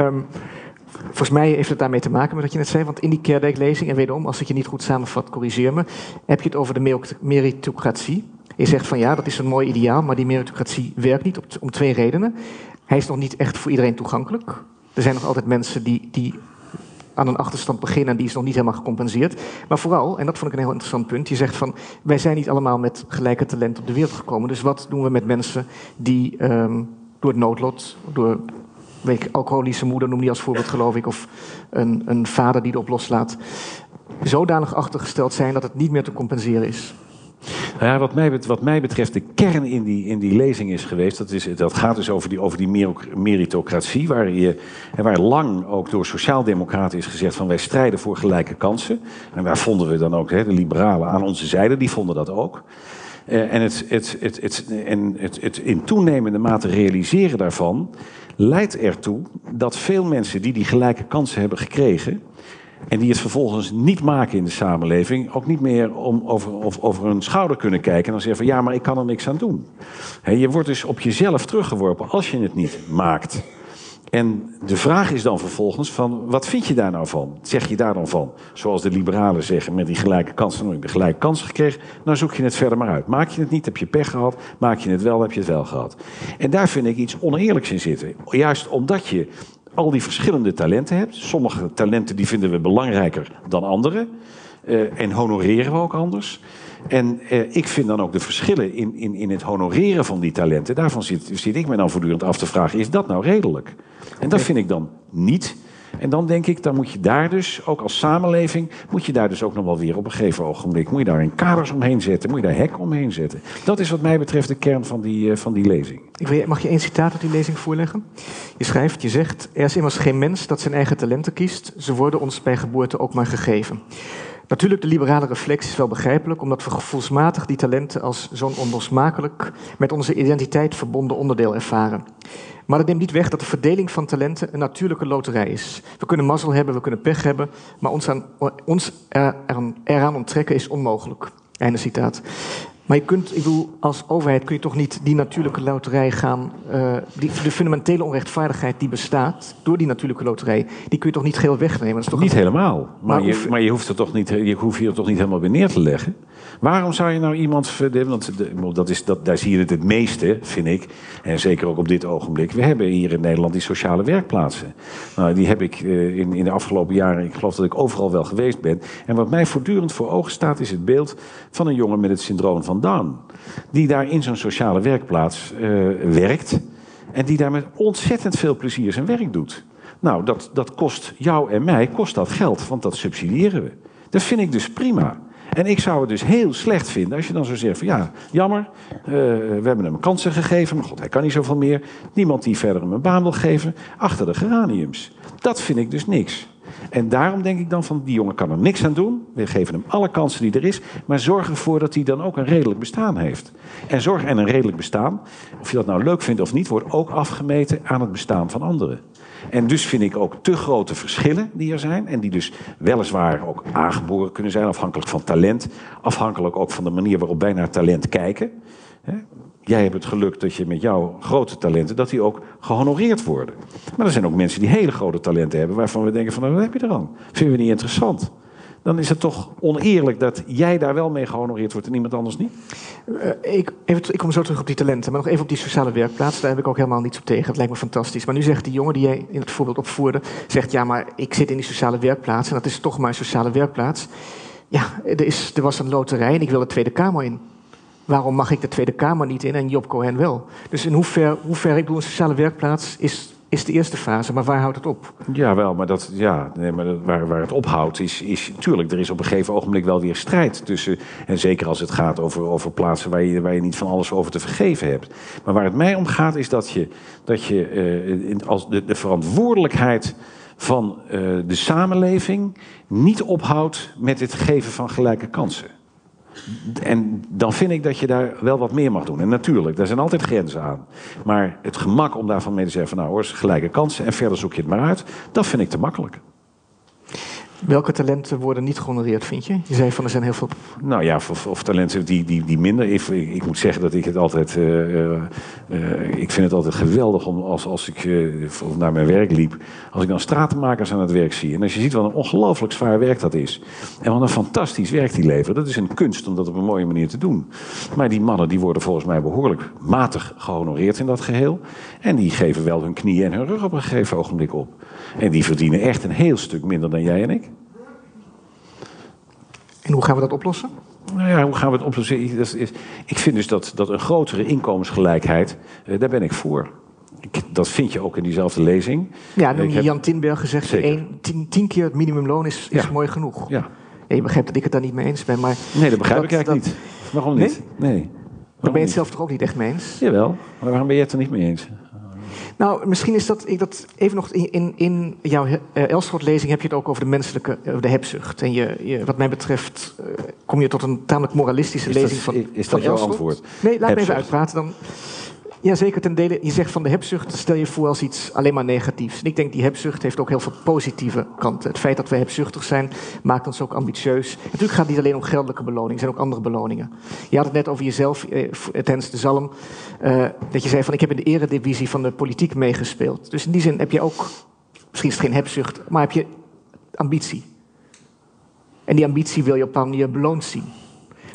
Um, volgens mij heeft het daarmee te maken met wat je net zei, want in die Kerdijk-lezing, en wederom, als ik je niet goed samenvat, corrigeer me, heb je het over de meritocratie. Je zegt van ja, dat is een mooi ideaal, maar die meritocratie werkt niet om twee redenen. Hij is nog niet echt voor iedereen toegankelijk. Er zijn nog altijd mensen die, die aan een achterstand beginnen en die is nog niet helemaal gecompenseerd. Maar vooral, en dat vond ik een heel interessant punt, je zegt van wij zijn niet allemaal met gelijke talent op de wereld gekomen. Dus wat doen we met mensen die um, door het noodlot, door weet alcoholische moeder, noem die als voorbeeld geloof ik, of een, een vader die erop loslaat, zodanig achtergesteld zijn dat het niet meer te compenseren is. Ja, wat, mij, wat mij betreft, de kern in die, in die lezing is geweest. Dat, is, dat gaat dus over die, over die meritocratie. Waar, je, en waar lang ook door sociaaldemocraten is gezegd: van wij strijden voor gelijke kansen. En waar vonden we dan ook, hè, de liberalen aan onze zijde, die vonden dat ook. Uh, en het, het, het, het, en het, het in toenemende mate realiseren daarvan leidt ertoe dat veel mensen die die gelijke kansen hebben gekregen en die het vervolgens niet maken in de samenleving, ook niet meer om over, of, over hun schouder kunnen kijken en dan zeggen van ja, maar ik kan er niks aan doen. je wordt dus op jezelf teruggeworpen als je het niet maakt. En de vraag is dan vervolgens van, wat vind je daar nou van? Zeg je daar dan van, zoals de liberalen zeggen, met die gelijke kansen, nou, ik heb gelijke kansen gekregen, nou zoek je het verder maar uit. Maak je het niet, heb je pech gehad. Maak je het wel, heb je het wel gehad. En daar vind ik iets oneerlijks in zitten. Juist omdat je al die verschillende talenten hebt. Sommige talenten die vinden we belangrijker dan andere. Uh, en honoreren we ook anders. En uh, ik vind dan ook de verschillen in, in, in het honoreren van die talenten. Daarvan zit, zit ik me dan voortdurend af te vragen: is dat nou redelijk? En dat vind ik dan niet. En dan denk ik, dan moet je daar dus, ook als samenleving, moet je daar dus ook nog wel weer op een gegeven ogenblik, moet je daar een kaders omheen zetten, moet je daar hek omheen zetten. Dat is wat mij betreft de kern van die, uh, van die lezing. Ik mag je één citaat uit die lezing voorleggen? Je schrijft, je zegt, er is immers geen mens dat zijn eigen talenten kiest, ze worden ons bij geboorte ook maar gegeven. Natuurlijk, de liberale reflex is wel begrijpelijk, omdat we gevoelsmatig die talenten als zo'n onlosmakelijk met onze identiteit verbonden onderdeel ervaren. Maar dat neemt niet weg dat de verdeling van talenten een natuurlijke loterij is. We kunnen mazzel hebben, we kunnen pech hebben, maar ons, aan, ons eraan, onttrekken is onmogelijk. Einde citaat. Maar je kunt, ik bedoel, als overheid kun je toch niet die natuurlijke loterij gaan. Uh, die, de fundamentele onrechtvaardigheid die bestaat door die natuurlijke loterij, die kun je toch niet geheel wegnemen? Dat is toch niet helemaal. Maar, maar, je, maar je hoeft er toch niet, je hoeft hier toch niet helemaal weer neer te leggen. Waarom zou je nou iemand verdelen? Want dat is, dat, daar zie je het het meeste, vind ik. En zeker ook op dit ogenblik. We hebben hier in Nederland die sociale werkplaatsen. Nou, die heb ik uh, in, in de afgelopen jaren, ik geloof dat ik overal wel geweest ben. En wat mij voortdurend voor ogen staat, is het beeld van een jongen met het syndroom van Die daar in zo'n sociale werkplaats uh, werkt. En die daar met ontzettend veel plezier zijn werk doet. Nou, dat, dat kost jou en mij kost dat geld, want dat subsidiëren we. Dat vind ik dus prima. En ik zou het dus heel slecht vinden als je dan zou zeggen van ja, jammer, uh, we hebben hem kansen gegeven, maar god, hij kan niet zoveel meer. Niemand die verder hem een baan wil geven, achter de geraniums. Dat vind ik dus niks. En daarom denk ik dan van, die jongen kan er niks aan doen. We geven hem alle kansen die er is. Maar zorg ervoor dat hij dan ook een redelijk bestaan heeft. En zorg en een redelijk bestaan, of je dat nou leuk vindt of niet, wordt ook afgemeten aan het bestaan van anderen. En dus vind ik ook te grote verschillen die er zijn. En die dus weliswaar ook aangeboren kunnen zijn, afhankelijk van talent. Afhankelijk ook van de manier waarop wij naar talent kijken. Jij hebt het geluk dat je met jouw grote talenten, dat die ook gehonoreerd worden. Maar er zijn ook mensen die hele grote talenten hebben, waarvan we denken van, nou, wat heb je er aan? Vinden we niet interessant? Dan is het toch oneerlijk dat jij daar wel mee gehonoreerd wordt en iemand anders niet? Uh, ik, ik kom zo terug op die talenten, maar nog even op die sociale werkplaats. Daar heb ik ook helemaal niets op tegen. Het lijkt me fantastisch. Maar nu zegt die jongen die jij in het voorbeeld opvoerde, zegt ja, maar ik zit in die sociale werkplaats en dat is toch maar een sociale werkplaats. Ja, er, is, er was een loterij en ik wil de Tweede Kamer in. Waarom mag ik de Tweede Kamer niet in en Job Cohen wel? Dus in hoever, hoever ik bedoel, een sociale werkplaats is, is de eerste fase, maar waar houdt het op? Ja, wel, maar, dat, ja, nee, maar waar, waar het ophoudt is, is... Tuurlijk, er is op een gegeven ogenblik wel weer strijd tussen... en zeker als het gaat over, over plaatsen waar je, waar je niet van alles over te vergeven hebt. Maar waar het mij om gaat is dat je, dat je uh, als de, de verantwoordelijkheid van uh, de samenleving... niet ophoudt met het geven van gelijke kansen. En dan vind ik dat je daar wel wat meer mag doen. En natuurlijk, daar zijn altijd grenzen aan. Maar het gemak om daarvan mee te zeggen: van nou hoor, gelijke kansen en verder zoek je het maar uit, dat vind ik te makkelijk. Welke talenten worden niet gehonoreerd, vind je? Je zei van er zijn heel veel. Nou ja, of, talenten die, die, die minder. Ik, ik, moet zeggen dat ik het altijd. Uh, uh, ik vind het altijd geweldig om als, als ik uh, naar mijn werk liep. Als ik dan stratenmakers aan het werk zie. En als je ziet wat een ongelooflijk zwaar werk dat is. En wat een fantastisch werk die leveren. Dat is een kunst om dat op een mooie manier te doen. Maar die mannen die worden volgens mij behoorlijk matig gehonoreerd in dat geheel. En die geven wel hun knieën en hun rug op een gegeven ogenblik op. En die verdienen echt een heel stuk minder dan jij en ik. En hoe gaan we dat oplossen? Nou ja, hoe gaan we het oplossen? Ik vind dus dat, dat een grotere inkomensgelijkheid, eh, daar ben ik voor. Ik, dat vind je ook in diezelfde lezing. Ja, dan heb... Jan Tinberg gezegd, één, tien, tien, keer het minimumloon is, is mooi genoeg. Ja. ja. je begrijpt dat ik het daar niet mee eens ben. Maar nee, dat begrijp ik eigenlijk niet. Waarom niet? Nee? nee. Daar ben je het zelf toch ook niet echt mee eens? Jawel, maar waarom ben je het er niet mee eens? Nou, misschien is dat, ik dat even nog in, in, in jouw uh, Elschot-lezing heb je het ook over de menselijke, over de hebzucht. En je, je wat mij betreft uh, kom je tot een tamelijk moralistische is lezing dat, van Is dat van jouw antwoord? Nee, laat me even uitpraten. Dan, ja, zeker ten dele. Je zegt van de hebzucht stel je voor als iets alleen maar negatiefs. En ik denk die hebzucht heeft ook heel veel positieve kanten. Het feit dat we hebzuchtig zijn maakt ons ook ambitieus. Natuurlijk gaat het niet alleen om geldelijke beloningen, er zijn ook andere beloningen. Je had het net over jezelf eh, tijdens de zalm. Uh, dat je zei van ik heb in de eredivisie van de politiek meegespeeld. Dus in die zin heb je ook, misschien is het geen hebzucht, maar heb je ambitie. En die ambitie wil je op een manier beloond zien.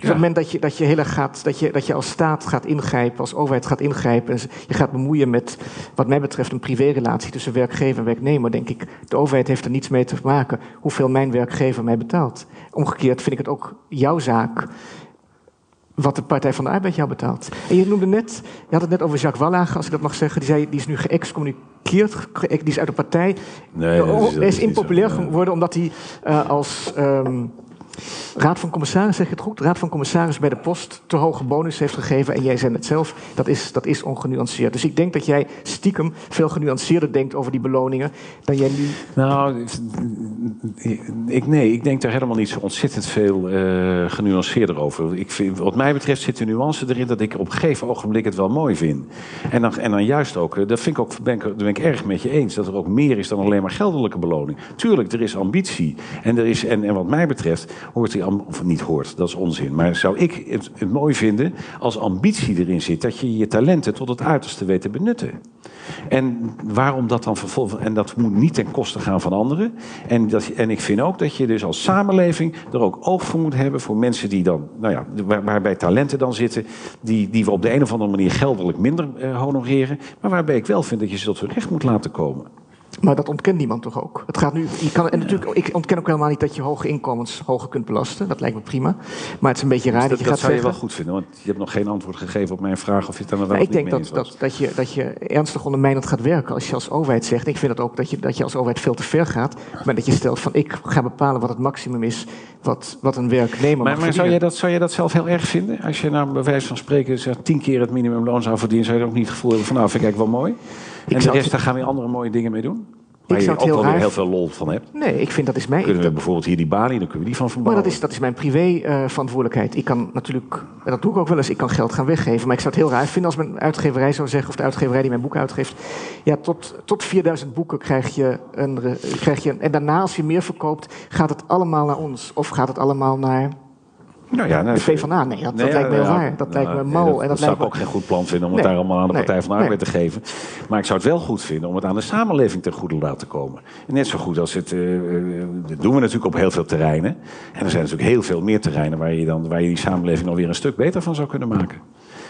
Op het moment dat je, dat je heel erg gaat, dat je, dat je als staat gaat ingrijpen, als overheid gaat ingrijpen, en je gaat bemoeien met, wat mij betreft, een privérelatie tussen werkgever en werknemer, denk ik, de overheid heeft er niets mee te maken hoeveel mijn werkgever mij betaalt. Omgekeerd vind ik het ook jouw zaak wat de Partij van de Arbeid jou betaalt. En je noemde net, je had het net over Jacques Wallage, als ik dat mag zeggen. Die zei, die is nu geëxcommuniceerd, die is uit de partij. Nee, dat is, dat is, is impopulair geworden omdat hij uh, als um, Raad van Commissaris, zeg je het goed? Raad van Commissaris bij de Post te hoge bonus heeft gegeven. En jij zei het zelf, dat is, dat is ongenuanceerd. Dus ik denk dat jij stiekem veel genuanceerder denkt over die beloningen dan jij nu. Nou, ik, nee, ik denk daar helemaal niet zo ontzettend veel uh, genuanceerder over. Ik vind, wat mij betreft zit de nuance erin dat ik op een gegeven ogenblik het wel mooi vind. En dan, en dan juist ook, eh, dat vind ik ook, ben ik, ben ik erg met je eens, dat er ook meer is dan alleen maar geldelijke beloning. Tuurlijk, er is ambitie. En, er is, en, en wat mij betreft hoort die of niet hoort, dat is onzin. Maar zou ik het, mooi vinden als ambitie erin zit, dat je je talenten tot het uiterste weet te benutten. En waarom dat dan vervolgens. En dat moet niet ten koste gaan van anderen. En, dat, en ik vind ook dat je dus als samenleving er ook oog voor moet hebben voor mensen die dan. Nou ja, waar, waarbij talenten dan zitten. Die, die we op de een of andere manier geldelijk minder uh, honoreren. Maar waarbij ik wel vind dat je ze tot hun recht moet laten komen. Maar dat ontkent niemand toch ook? Het gaat nu, je kan, en natuurlijk, ik ontken ook helemaal niet dat je hoge inkomens hoger kunt belasten. Dat lijkt me prima. Maar het is een beetje raar Dus dat, dat, je dat gaat zou je zeggen... wel goed vinden, want je hebt nog geen antwoord gegeven op mijn vraag of je het dan er wel of ik denk dat, dat, dat, je, dat je ernstig ondermijnend gaat werken als je als overheid zegt. Ik vind het ook dat je, dat je als overheid veel te ver gaat. Maar dat je stelt van ik ga bepalen wat het maximum is wat, wat een werknemer Maar, mag maar zou, jij verdienen. dat, zou jij dat zelf heel erg vinden? Als je nou bij wijze van spreken zeg, tien keer het minimumloon zou verdienen, zou je ook niet het gevoel hebben van nou, vind ik eigenlijk wel mooi. En de rest, daar gaan we andere mooie dingen mee doen. Waar je zou ook wel heel weer heel veel lol van hebt. Nee, ik vind dat is mijn... Kunnen we bijvoorbeeld hier die balie, dan kunnen we die van maar verbouwen. dat is, dat is mijn privé eh, verantwoordelijkheid. Ik kan natuurlijk, en dat doe ik ook wel eens, ik kan geld gaan weggeven. Maar ik zou het heel raar vinden als mijn uitgeverij zou zeggen, of de uitgeverij die mijn boek uitgeeft, ja, tot, tot 4000 boeken krijg je, een, krijg je een. En daarna, als je meer verkoopt, gaat het allemaal naar ons. Of gaat het allemaal naar Nou ja, nou, de PvdA? Nee, dat, dat Nee, lijkt me heel ja. Dat nou, lijkt me nee, mal. dat, en dat, dat zou lijkt ik me... ook geen goed plan vinden om het Nee, daar allemaal aan de nee, Partij van de Arbeid nee. te geven. Maar ik zou het wel goed vinden om het aan de samenleving ten goede te laten komen. En net zo goed als het. eh, eh, dat doen we natuurlijk op heel veel terreinen. En er zijn natuurlijk heel veel meer terreinen waar je, dan, waar je die samenleving nog weer een stuk beter van zou kunnen maken.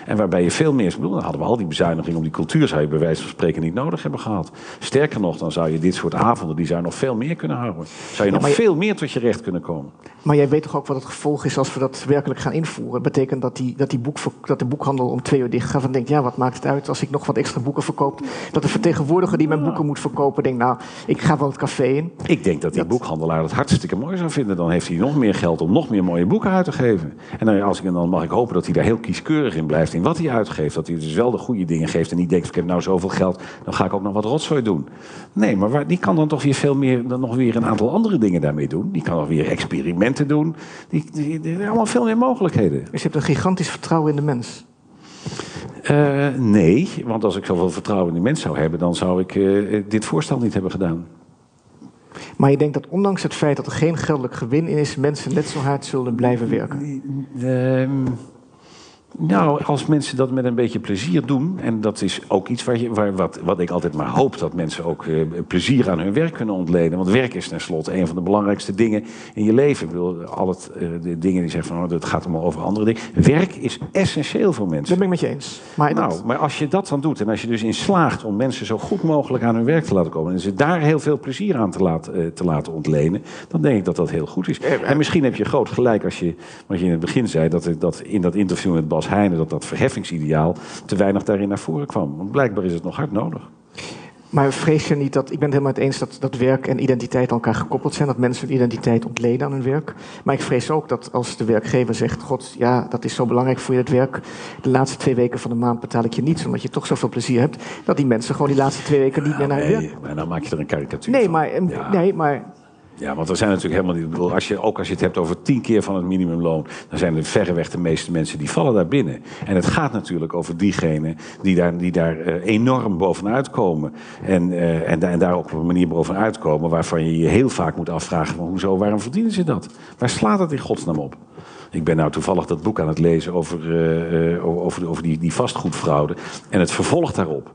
En waarbij je veel meer. Bedoel, dan hadden we al die bezuinigingen op die cultuur, zou je bij wijze van spreken niet nodig hebben gehad. Sterker nog, dan zou je dit soort avonden, die zou nog veel meer kunnen houden. Zou je nog je- veel meer tot je recht kunnen komen. Maar jij weet toch ook wat het gevolg is als we dat werkelijk gaan invoeren? Betekent dat, die, dat, die boek, dat de boekhandel om twee uur dicht gaat. En denkt, ja, wat maakt het uit als ik nog wat extra boeken verkoop? Dat de vertegenwoordiger die mijn boeken moet verkopen denkt, nou, ik ga wel het café in. Ik denk dat die boekhandelaar het hartstikke mooi zou vinden. Dan heeft hij nog meer geld om nog meer mooie boeken uit te geven. En dan, als ik, dan mag ik hopen dat hij daar heel kieskeurig in blijft. In wat hij uitgeeft. Dat hij dus wel de goede dingen geeft. En niet denkt, ik heb nou zoveel geld. Dan ga ik ook nog wat rotzooi doen. Nee, maar waar, die kan dan toch weer veel meer. Dan nog weer een aantal andere dingen daarmee doen. Die kan nog weer experimenten doen. Die, die, allemaal veel meer mogelijkheden. Dus je hebt een gigantisch vertrouwen in de mens. Eh, nee, want als ik zoveel vertrouwen in die mens zou hebben. dan zou ik eh, dit voorstel niet hebben gedaan. Maar je denkt dat ondanks het feit dat er geen geldelijk gewin in is, mensen net zo hard zullen blijven werken. Ehm, nou, als mensen dat met een beetje plezier doen, en dat is ook iets waar je, waar, wat, wat ik altijd maar hoop, dat mensen ook eh, plezier aan hun werk kunnen ontlenen. Want werk is tenslotte een van de belangrijkste dingen in je leven. Ik bedoel, al het, eh, de dingen die zeggen van, oh, het gaat allemaal over andere dingen. Werk is essentieel voor mensen. Dat ben ik met je eens. Maar dat- Nou, maar als je dat dan doet en als je dus in slaagt om mensen zo goed mogelijk aan hun werk te laten komen en ze daar heel veel plezier aan te laten, eh, te laten ontlenen, dan denk ik dat dat heel goed is. En misschien heb je groot gelijk als je, wat je in het begin zei, dat, dat in dat interview met Bas Heijnen, dat dat verheffingsideaal te weinig daarin naar voren kwam. Want blijkbaar is het nog hard nodig. Maar vrees je niet dat. Ik ben het helemaal met eens dat, dat werk en identiteit aan elkaar gekoppeld zijn. Dat mensen hun identiteit ontleden aan hun werk. Maar ik vrees ook dat als de werkgever zegt: God, ja, dat is zo belangrijk voor je het werk. De laatste twee weken van de maand betaal ik je niets, omdat je toch zoveel plezier hebt. Dat die mensen gewoon die laatste twee weken niet meer naar hun werk. Nee, maar dan maak je er een karikatuur Nee, van. maar, eh, Ja. nee, maar Ja, want er zijn natuurlijk helemaal niet. Als je, ook als je het hebt over tien keer van het minimumloon. dan zijn er verreweg de meeste mensen die vallen daar binnen. En het gaat natuurlijk over diegenen die daar, die daar eh, enorm bovenuit komen. En, eh, en, da- en daar op een manier bovenuit komen. waarvan je je heel vaak moet afvragen: van, hoezo, waarom verdienen ze dat? Waar slaat het in godsnaam op? Ik ben nou toevallig dat boek aan het lezen over, eh, eh, over, over die, die vastgoedfraude. En het vervolg daarop.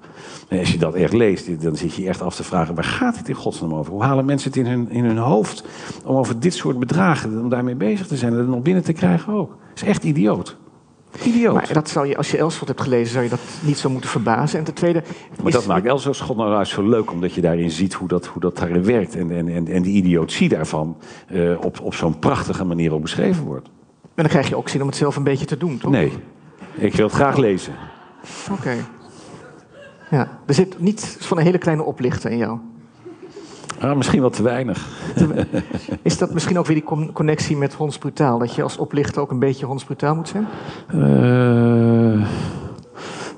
En als je dat echt leest, dan zit je echt af te vragen: waar gaat het in godsnaam over? Hoe halen mensen het in hun, in hun hoofd om over dit soort bedragen, om daarmee bezig te zijn en het nog binnen te krijgen ook? Dat is echt idioot. Idioot. Maar dat zou je, als je Elsevier hebt gelezen, zou je dat niet zo moeten verbazen. En ten tweede. Maar is- dat maakt Elzo Schot nou juist zo leuk, omdat je daarin ziet hoe dat, hoe dat daarin werkt. En, en, en, en die idiotie daarvan eh, op, op zo'n prachtige manier ook beschreven wordt. En dan krijg je ook zin om het zelf een beetje te doen, toch? Nee, ik wil het graag lezen. Oké. Ja, er zit niet van een hele kleine oplichter in jou. Ah, misschien wel te weinig. Is dat misschien ook weer die con- connectie met Hons Brutaal? Dat je als oplichter ook een beetje Hons Brutaal moet zijn? Eh,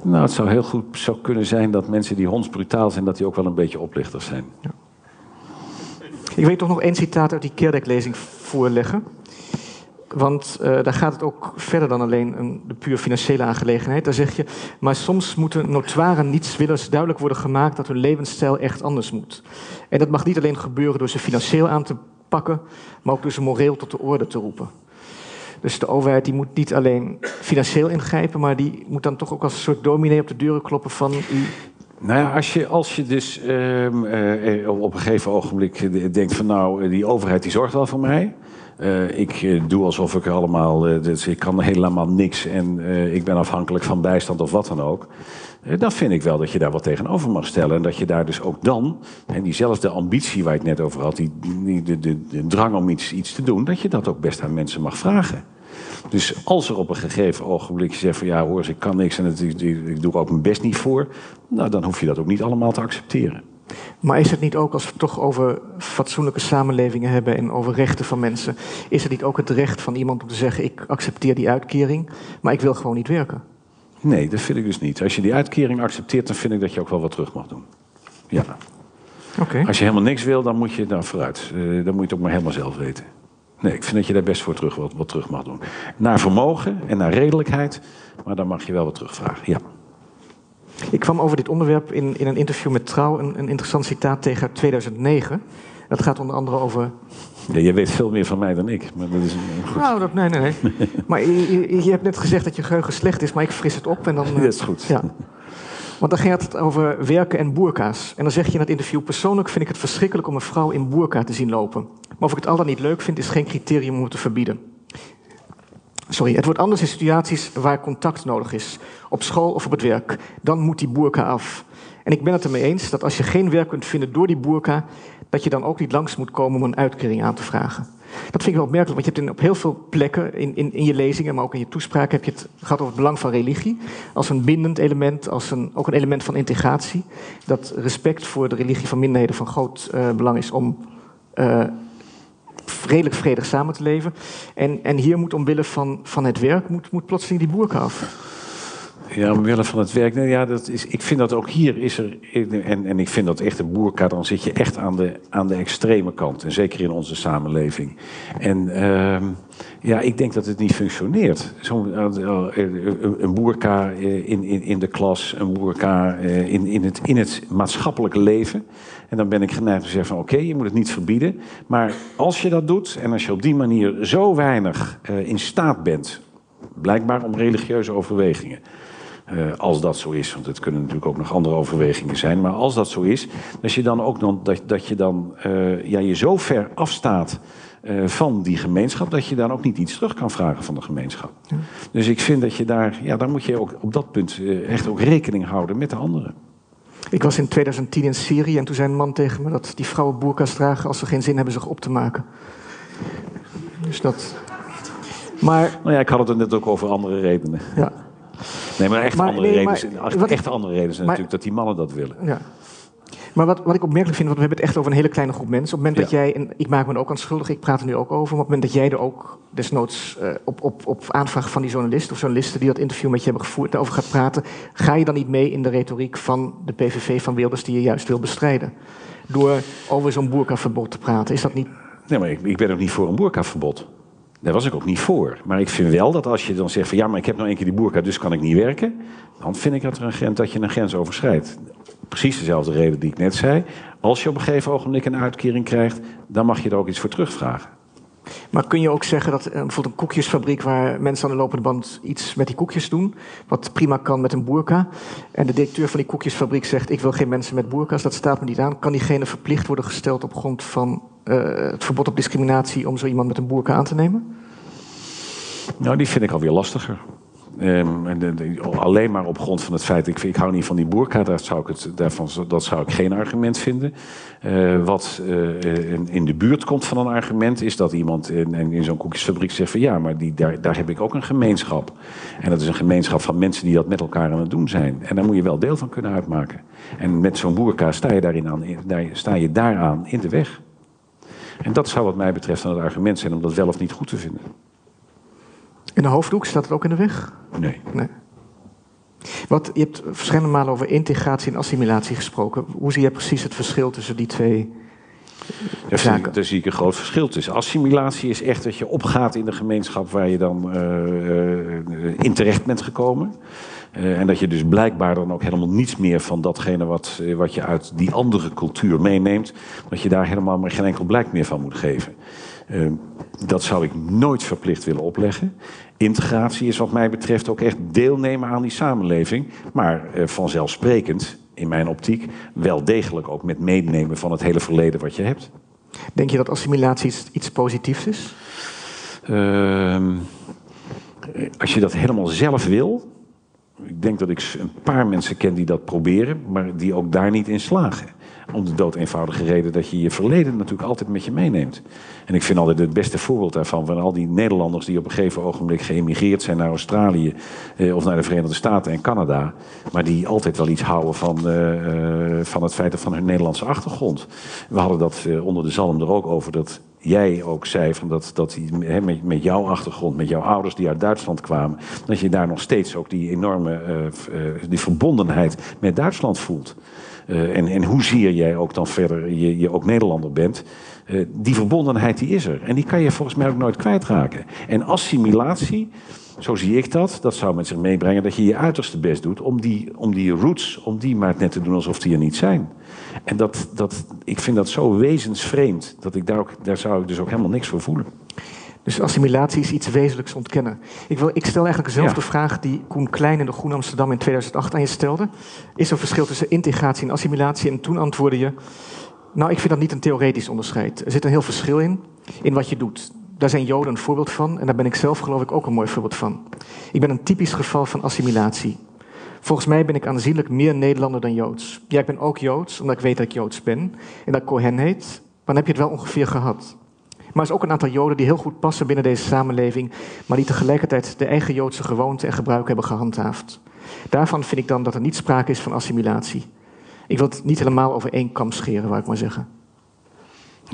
nou, het zou heel goed zou kunnen zijn dat mensen die hondsbrutaal zijn, dat die ook wel een beetje oplichters zijn. Ik weet toch nog één citaat uit die Kerdek-lezing voorleggen. Want eh, daar gaat het ook verder dan alleen een, de puur financiële aangelegenheid. Daar zeg je, maar soms moeten notoire nietswillers duidelijk worden gemaakt dat hun levensstijl echt anders moet. En dat mag niet alleen gebeuren door ze financieel aan te pakken, maar ook door ze moreel tot de orde te roepen. Dus de overheid die moet niet alleen financieel ingrijpen, maar die moet dan toch ook als een soort dominee op de deuren kloppen van u. Nou ja, als je, als je dus ehm, eh, op een gegeven ogenblik eh, denkt van nou, eh, die overheid die zorgt wel voor mij. Eh, ik eh, doe alsof ik allemaal, eh, dus ik kan helemaal niks en ik ben afhankelijk van bijstand of wat dan ook. Dan vind ik wel dat je daar wat tegenover mag stellen. En dat je daar dus ook dan, en diezelfde ambitie waar ik net over had, die, die, de, drang om iets, iets te doen, dat je dat ook best aan mensen mag vragen. Dus als er op een gegeven ogenblik je zegt van ja hoor, ik kan niks en het, ik, ik doe er ook mijn best niet voor, nou dan hoef je dat ook niet allemaal te accepteren. Maar is het niet ook, als we het toch over fatsoenlijke samenlevingen hebben en over rechten van mensen, is het niet ook het recht van iemand om te zeggen: ik accepteer die uitkering, maar ik wil gewoon niet werken? Nee, dat vind ik dus niet. Als je die uitkering accepteert, dan vind ik dat je ook wel wat terug mag doen. Ja. Oké. Als je helemaal niks wil, dan moet je daar vooruit. Eh, dan moet je het ook maar helemaal zelf weten. Nee, ik vind dat je daar best voor terug wat, wat terug mag doen. Naar vermogen en naar redelijkheid, maar dan mag je wel wat terugvragen. Ja. Ik kwam over dit onderwerp in, in een interview met Trouw een, een interessant citaat tegen uit 2009. Dat gaat onder andere over. ja. Je weet veel meer van mij dan ik. Maar dat is een- goed. Nou, dat, nee, nee, nee. [LAUGHS] Maar je, je, je hebt net gezegd dat je geheugen slecht is, maar ik fris het op en dan. eh, Dat is goed. Ja. Want dan gaat het over werken en boerka's. En dan zeg je in het interview: persoonlijk vind ik het verschrikkelijk om een vrouw in boerka te zien lopen. Maar of ik het al dan niet leuk vind, is geen criterium om het te verbieden. Sorry, het wordt anders in situaties waar contact nodig is. Op school of op het werk. Dan moet die boerka af. En ik ben het ermee eens dat als je geen werk kunt vinden door die boerka, dat je dan ook niet langs moet komen om een uitkering aan te vragen. Dat vind ik wel opmerkelijk, want je hebt in, op heel veel plekken in, in, in je lezingen, maar ook in je toespraak, heb je het gehad over het belang van religie. Als een bindend element, als een, ook een element van integratie. Dat respect voor de religie van minderheden van groot eh, belang is om eh, redelijk vredig samen te leven. En, en hier moet omwille van, van het werk, moet, moet plotseling die boerka. Ja, omwille van het werk. Ja, dat is, ik vind dat ook hier is er. En, en ik vind dat echt een boerka, dan zit je echt aan de, aan de extreme kant. En zeker in onze samenleving. En ehm, ja, ik denk dat het niet functioneert. Zo'n eh, een een boerka eh, in, in, in de klas, een boerka eh, in, in, het, in het maatschappelijke leven. En dan ben ik geneigd te zeggen van oké, je moet het niet verbieden. Maar als je dat doet en als je op die manier zo weinig eh, in staat bent, blijkbaar om religieuze overwegingen. Eh, als dat zo is, want het kunnen natuurlijk ook nog andere overwegingen zijn. Maar als dat zo is, dat je dan ook dan, dat, dat je dan eh, ja, je zo ver afstaat van die gemeenschap, dat je dan ook niet iets terug kan vragen van de gemeenschap. Dus ik vind dat je daar, ja, daar moet je ook op dat punt echt ook rekening houden met de anderen. Ik was in 2010 in Syrië en toen zei een man tegen me dat die vrouwen boerka's dragen als ze geen zin hebben zich op te maken. Dus dat. Maar Nou ja, ik had het er net ook over andere redenen. ja, Nee, maar echt Maar- andere nee, redenen. maar zijn- echt wat- andere redenen zijn maar- natuurlijk dat die mannen dat willen. ja. Maar wat, wat ik opmerkelijk vind, want we hebben het echt over een hele kleine groep mensen. Op het moment dat jij, en ik maak me er ook aan schuldig, ik praat er nu ook over. Maar op het moment dat jij er ook desnoods eh, op, op, op aanvraag van die journalist of journalisten die dat interview met je hebben gevoerd, daarover gaat praten. Ga je dan niet mee in de retoriek van de PVV van Wilders die je juist wil bestrijden? Door over zo'n boerkaverbod te praten. Is dat niet Nee, maar ik, ik ben ook niet voor een boerkaverbod. Daar was ik ook niet voor. Maar ik vind wel dat als je dan zegt van ja, maar ik heb nou één keer die boerka, dus kan ik niet werken. Dan vind ik dat, er een grens, dat je een grens overschrijdt. Precies dezelfde reden die ik net zei. Als je op een gegeven ogenblik een uitkering krijgt, dan mag je er ook iets voor terugvragen. Maar kun je ook zeggen dat eh, bijvoorbeeld een koekjesfabriek waar mensen aan de lopende band iets met die koekjes doen, wat prima kan met een boerka, en de directeur van die koekjesfabriek zegt: Ik wil geen mensen met boerka's, dat staat me niet aan. Kan diegene verplicht worden gesteld op grond van eh, het verbod op discriminatie om zo iemand met een boerka aan te nemen? Nou, die vind ik alweer lastiger. Ehm, alleen maar op grond van het feit, ik, ik hou niet van die boerka, daar zou ik het, daarvan, dat zou ik geen argument vinden. Eh, wat eh, in, de buurt komt van een argument, is dat iemand in, in, zo'n koekjesfabriek zegt van ja, maar die, daar, daar heb ik ook een gemeenschap. En dat is een gemeenschap van mensen die dat met elkaar aan het doen zijn. En daar moet je wel deel van kunnen uitmaken. En met zo'n boerka sta je, daarin aan, daar, sta je daaraan in de weg. En dat zou wat mij betreft dan het argument zijn om dat wel of niet goed te vinden. In de hoofddoek staat het ook in de weg? Nee. Nee. Wat, je hebt verschillende malen over integratie en assimilatie gesproken. Hoe zie je precies het verschil tussen die twee Daar zie, zaken? ik, daar zie ik een groot verschil tussen. Assimilatie is echt dat je opgaat in de gemeenschap waar je dan eh, eh, in terecht bent gekomen. Eh, en dat je dus blijkbaar dan ook helemaal niets meer van datgene wat, eh, wat je uit die andere cultuur meeneemt, dat je daar helemaal maar geen enkel blijk meer van moet geven. Eh, dat zou ik nooit verplicht willen opleggen. Integratie is wat mij betreft ook echt deelnemen aan die samenleving. Maar eh, vanzelfsprekend, in mijn optiek, wel degelijk ook met meenemen van het hele verleden wat je hebt. Denk je dat assimilatie iets, positiefs is? Ehm, als je dat helemaal zelf wil. Ik denk dat ik een paar mensen ken die dat proberen, maar die ook daar niet in slagen. Om de dood eenvoudige reden dat je je verleden natuurlijk altijd met je meeneemt. En ik vind altijd het beste voorbeeld daarvan van al die Nederlanders die op een gegeven ogenblik geëmigreerd zijn naar Australië eh, of naar de Verenigde Staten en Canada. Maar die altijd wel iets houden van, eh, eh van het feit van hun Nederlandse achtergrond. We hadden dat eh, onder de zalm er ook over dat jij ook zei van dat, dat he, met, jouw achtergrond, met jouw ouders die uit Duitsland kwamen, dat je daar nog steeds ook die enorme die verbondenheid met Duitsland voelt. Uh, en, en hoezeer jij ook dan verder je, je ook Nederlander bent. Uh, die verbondenheid die is er. En die kan je volgens mij ook nooit kwijtraken. En assimilatie, zo zie ik dat, dat zou met zich meebrengen dat je je uiterste best doet om die, om die roots, om die maar net te doen alsof die er niet zijn. En dat, dat, ik vind dat zo wezensvreemd, dat ik daar, ook, daar zou ik dus ook helemaal niks voor voelen. Dus assimilatie is iets wezenlijks ontkennen. Ik, wil, ik stel eigenlijk dezelfde ja. vraag die Koen Klein in de Groen Amsterdam in 2008 aan je stelde. Is er verschil tussen integratie en assimilatie? En toen antwoordde je, nou ik vind dat niet een theoretisch onderscheid. Er zit een heel verschil in, in wat je doet. Daar zijn Joden een voorbeeld van en daar ben ik zelf geloof ik ook een mooi voorbeeld van. Ik ben een typisch geval van assimilatie. Volgens mij ben ik aanzienlijk meer Nederlander dan Joods. Ja, ik ben ook Joods, omdat ik weet dat ik Joods ben en dat ik Cohen heet. Maar dan heb je het wel ongeveer gehad. Maar er is ook een aantal Joden die heel goed passen binnen deze samenleving, maar die tegelijkertijd de eigen Joodse gewoonten en gebruiken hebben gehandhaafd. Daarvan vind ik dan dat er niet sprake is van assimilatie. Ik wil het niet helemaal over één kam scheren, wou ik maar zeggen.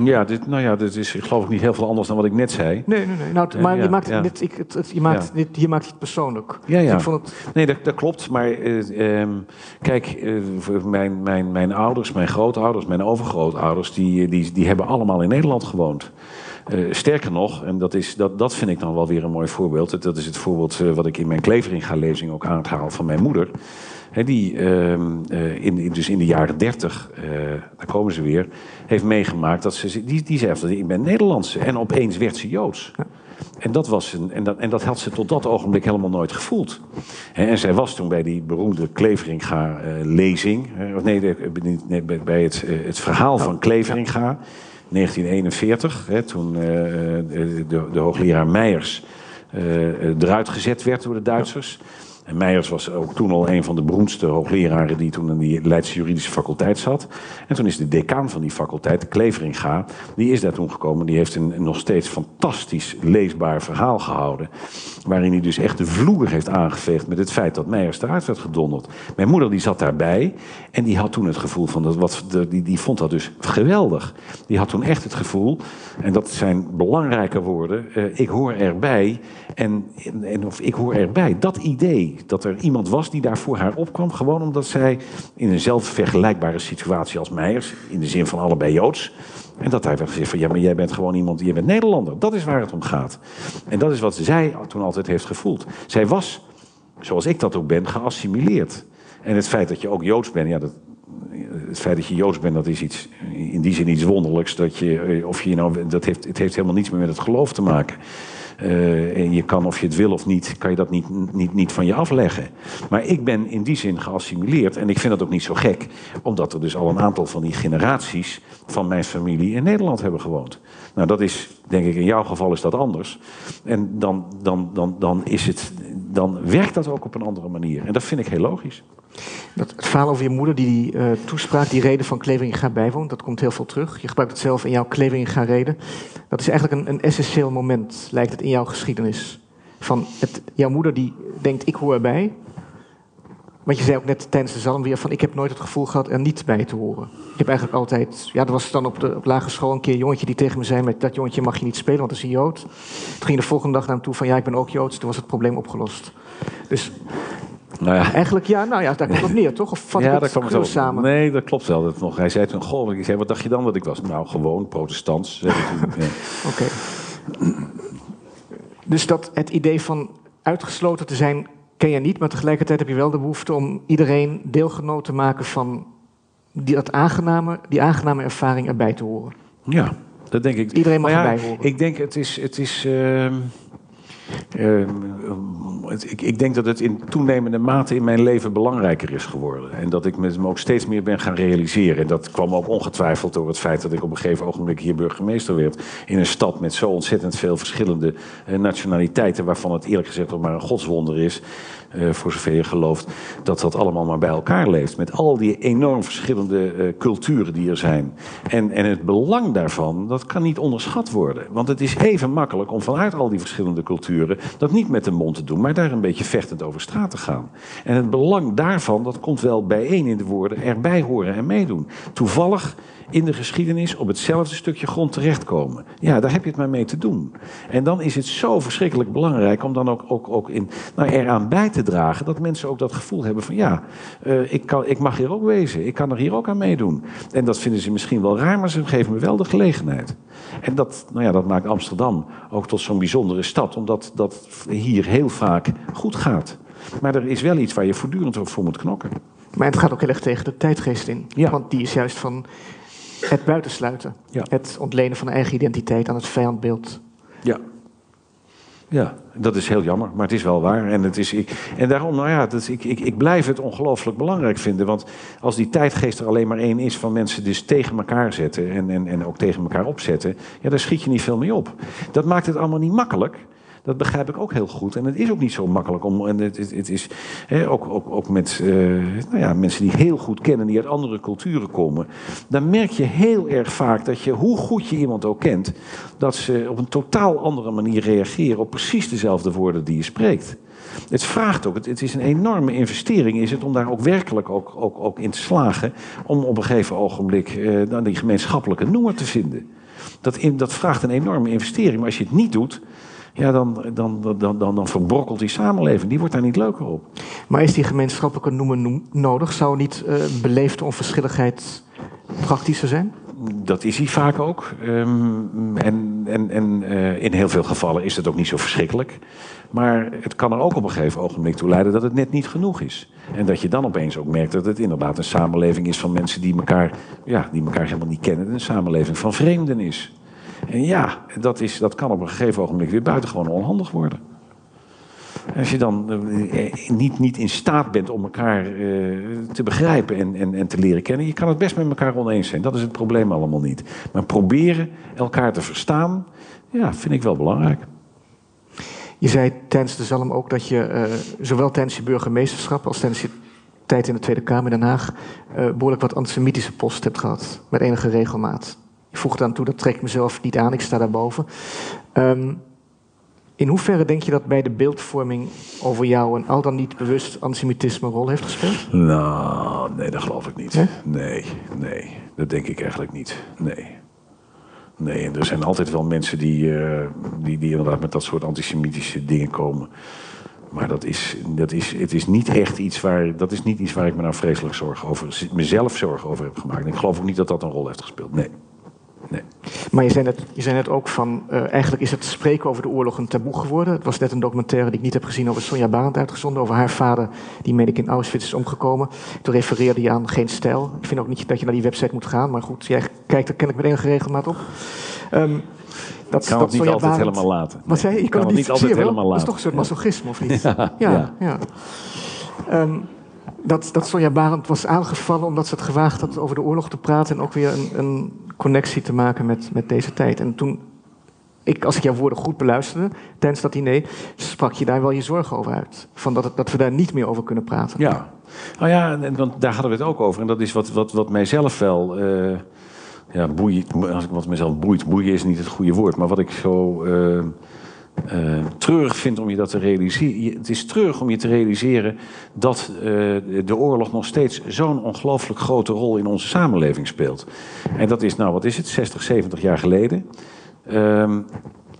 Ja, dit, nou ja, dit is geloof ik niet heel veel anders dan wat ik net zei. Nee, nee, nee. Nou, maar ja, je maakt, ja. dit, ik, het, het, je maakt, dit, hier maakt het persoonlijk. Ja, ja. Dus ik vond het... Nee, dat, dat klopt. Maar uh, um, kijk, uh, mijn, mijn, mijn ouders, mijn grootouders, mijn overgrootouders... die, die, die hebben allemaal in Nederland gewoond. Uh, sterker nog, en dat, is, dat, dat vind ik dan wel weer een mooi voorbeeld... dat is het voorbeeld wat ik in mijn Kleveringa-lezing ook aanhaal van mijn moeder... He, die uh, in, dus in de jaren dertig, uh, daar komen ze weer, heeft meegemaakt dat ze. Die, die zei van ik ben Nederlandse. En opeens werd ze Joods. Ja. En dat, was een, en, dat, en dat had ze tot dat ogenblik helemaal nooit gevoeld. He, en zij was toen bij die beroemde Kleveringa-lezing. Uh, nee, nee, bij het, het verhaal van Kleveringa. 1941, hè, toen de, de, hoogleraar Meijers eruit gezet werd door de Duitsers. En Meijers was ook toen al een van de beroemdste hoogleraren die toen in die Leidse juridische faculteit zat. En toen is de decaan van die faculteit, Kleveringa, die is daar toen gekomen. Die heeft een, nog steeds fantastisch leesbaar verhaal gehouden. Waarin hij dus echt de vloer heeft aangeveegd met het feit dat Meijers eruit werd gedonderd. Mijn moeder die zat daarbij en die had toen het gevoel van, dat, wat, die, die vond dat dus geweldig. Die had toen echt het gevoel, en dat zijn belangrijke woorden, uh, ik hoor erbij. En, en of ik hoor erbij, dat idee dat er iemand was die daar voor haar opkwam. Gewoon omdat zij in eenzelfde vergelijkbare situatie als Meijers, in de zin van allebei Joods. En dat hij werd gezegd van ja, maar jij bent gewoon iemand, jij bent Nederlander. Dat is waar het om gaat. En dat is wat zij toen altijd heeft gevoeld. Zij was, zoals ik dat ook ben, geassimileerd. En het feit dat je ook Joods bent, ja, dat, het feit dat je Joods bent, dat is iets, in die zin iets wonderlijks. Dat je, of je nou, dat heeft, het heeft helemaal niets meer met het geloof te maken. Uh, en je kan, of je het wil of niet, kan je dat niet, niet, niet van je afleggen. Maar ik ben in die zin geassimileerd. En ik vind dat ook niet zo gek. Omdat er dus al een aantal van die generaties van mijn familie in Nederland hebben gewoond. Nou, dat is, denk ik, in jouw geval is dat anders. En dan, dan, dan, dan, is het, dan werkt dat ook op een andere manier. En dat vind ik heel logisch. Dat, het verhaal over je moeder die die uh, toespraak, die reden van Kleveringa bijwoont, dat komt heel veel terug. Je gebruikt het zelf in jouw Kleveringa reden. Dat is eigenlijk een, een essentieel moment, lijkt het, in jouw geschiedenis. Van het, jouw moeder die denkt, ik hoor erbij. Want je zei ook net tijdens de zalm weer van, ik heb nooit het gevoel gehad er niet bij te horen. Ik heb eigenlijk altijd, ja, er was dan op de op lagere school een keer een jongetje die tegen me zei, met dat jongetje mag je niet spelen, want dat is een Jood. Toen ging de volgende dag naar hem toe van, ja, ik ben ook Joods. Toen was het probleem opgelost. Dus nou ja. Eigenlijk, ja, nou ja, daar komt het neer, toch? Of vat ja, dat wel samen? Nee, dat klopt wel. Dat nog. Hij zei toen, goh, ik zei, wat dacht je dan dat ik was? Nou, gewoon protestants. Ja. Oké. Okay. Dus dat het idee van uitgesloten te zijn ken je niet, maar tegelijkertijd heb je wel de behoefte om iedereen deelgenoot te maken van die, dat aangename, die aangename ervaring erbij te horen. Ja, dat denk ik. Iedereen mag ja, erbij horen. Ik denk, het is. Het is uh, uh, ik, ik, denk dat het in toenemende mate in mijn leven belangrijker is geworden. En dat ik me ook steeds meer ben gaan realiseren. En dat kwam ook ongetwijfeld door het feit dat ik op een gegeven ogenblik hier burgemeester werd. In een stad met zo ontzettend veel verschillende eh, nationaliteiten. Waarvan het eerlijk gezegd ook maar een godswonder is. Uh, voor zover je gelooft, dat dat allemaal maar bij elkaar leeft. Met al die enorm verschillende uh, culturen die er zijn. En, en het belang daarvan, dat kan niet onderschat worden. Want het is even makkelijk om vanuit al die verschillende culturen dat niet met de mond te doen, maar daar een beetje vechtend over straat te gaan. En het belang daarvan, dat komt wel bijeen in de woorden erbij horen en meedoen. Toevallig in de geschiedenis op hetzelfde stukje grond terechtkomen. Ja, daar heb je het maar mee te doen. En dan is het zo verschrikkelijk belangrijk om dan ook, ook, ook in, nou, eraan bij te dragen dat mensen ook dat gevoel hebben van ja, uh, ik, kan, ik mag hier ook wezen, ik kan er hier ook aan meedoen. En dat vinden ze misschien wel raar, maar ze geven me wel de gelegenheid. En dat, nou ja, dat maakt Amsterdam ook tot zo'n bijzondere stad, omdat dat hier heel vaak goed gaat. Maar er is wel iets waar je voortdurend voor moet knokken. Maar het gaat ook heel erg tegen de tijdgeest in. Ja. Want die is juist van het buitensluiten. Ja. Het ontlenen van eigen identiteit aan het vijandbeeld. Ja. Ja, dat is heel jammer, maar het is wel waar. En, het is, ik, en daarom, nou ja, dat, ik, ik, ik blijf het ongelooflijk belangrijk vinden. Want als die tijdgeest er alleen maar één is van mensen dus tegen elkaar zetten en, en, en ook tegen elkaar opzetten, ja, daar schiet je niet veel mee op. Dat maakt het allemaal niet makkelijk. Dat begrijp ik ook heel goed. En het is ook niet zo makkelijk om. En het, het, is ook, ook, ook met uh, nou ja, mensen die heel goed kennen, die uit andere culturen komen. Dan merk je heel erg vaak dat je, hoe goed je iemand ook kent, dat ze op een totaal andere manier reageren op precies dezelfde woorden die je spreekt. Het vraagt ook, het, is een enorme investering is het om daar ook werkelijk ook, ook, ook in te slagen. Om op een gegeven ogenblik dan die gemeenschappelijke noemer te vinden. Dat, in, dat vraagt een enorme investering. Maar als je het niet doet, ja, dan, dan, dan, dan, dan verbrokkelt die samenleving. Die wordt daar niet leuker op. Maar is die gemeenschappelijke noemen nodig? Zou niet uh, beleefde onverschilligheid praktischer zijn? Dat is hij vaak ook. Um, en en, en uh, in heel veel gevallen is het ook niet zo verschrikkelijk. Maar het kan er ook op een gegeven ogenblik toe leiden dat het net niet genoeg is. En dat je dan opeens ook merkt dat het inderdaad een samenleving is van mensen die elkaar, ja, die elkaar helemaal niet kennen. Een samenleving van vreemden is. En ja, dat, is, dat kan op een gegeven ogenblik weer buitengewoon onhandig worden. Als je dan eh, niet, niet in staat bent om elkaar eh, te begrijpen en, en, en te leren kennen, je kan het best met elkaar oneens zijn. Dat is het probleem allemaal niet. Maar proberen elkaar te verstaan, ja, vind ik wel belangrijk. Je zei tijdens de zalm ook dat je, uh, zowel tijdens je burgemeesterschap als tijdens je tijd in de Tweede Kamer in Den Haag, behoorlijk wat antisemitische post hebt gehad, met enige regelmaat. Ik voeg dan toe, dat trek ik mezelf niet aan, ik sta daarboven. Um, in hoeverre denk je dat bij de beeldvorming over jou een al dan niet bewust antisemitisme een rol heeft gespeeld? Nou, nee, dat geloof ik niet. Nee? nee, nee, dat denk ik eigenlijk niet. Nee. Nee, er zijn altijd wel mensen die, uh, die, die inderdaad met dat soort antisemitische dingen komen. Maar dat is, dat is, het is niet echt iets waar, dat is niet iets waar ik me nou vreselijk zorgen over, mezelf zorgen over heb gemaakt. En ik geloof ook niet dat dat een rol heeft gespeeld. Nee. Nee. Maar je zei net, je zei net ook van, uh, eigenlijk is het spreken over de oorlog een taboe geworden. Het was net een documentaire die ik niet heb gezien over Sonja Barend uitgezonden, over haar vader, die meen ik in Auschwitz is omgekomen. Toen refereerde je aan geen stijl. Ik vind ook niet dat je naar die website moet gaan, maar goed, jij kijkt er ken ik met enige regelmaat op. Um, dat, kan dat het niet altijd helemaal laten. Wat zei je? Je kan, kan het niet, altijd helemaal laten. Dat is toch een soort masochisme of iets? [LAUGHS] ja. ja. ja. Um, dat, dat Sonja Barend was aangevallen omdat ze het gewaagd had over de oorlog te praten en ook weer een, een connectie te maken met, met deze tijd. En toen, ik, als ik jouw woorden goed beluisterde tijdens dat diner, sprak je daar wel je zorgen over uit. Van dat, dat we daar niet meer over kunnen praten. Ja, nou ja, want daar hadden we het ook over. En dat is wat, wat, wat mijzelf wel. Uh, ja, boeit, als ik wat mezelf boeit, boeien is niet het goede woord, maar wat ik zo. Uh, uh, treurig vind om je dat te realiseren. Het is treurig om je te realiseren dat uh, de oorlog nog steeds zo'n ongelooflijk grote rol in onze samenleving speelt. En dat is, nou wat is het, 60, 70 jaar geleden. Um,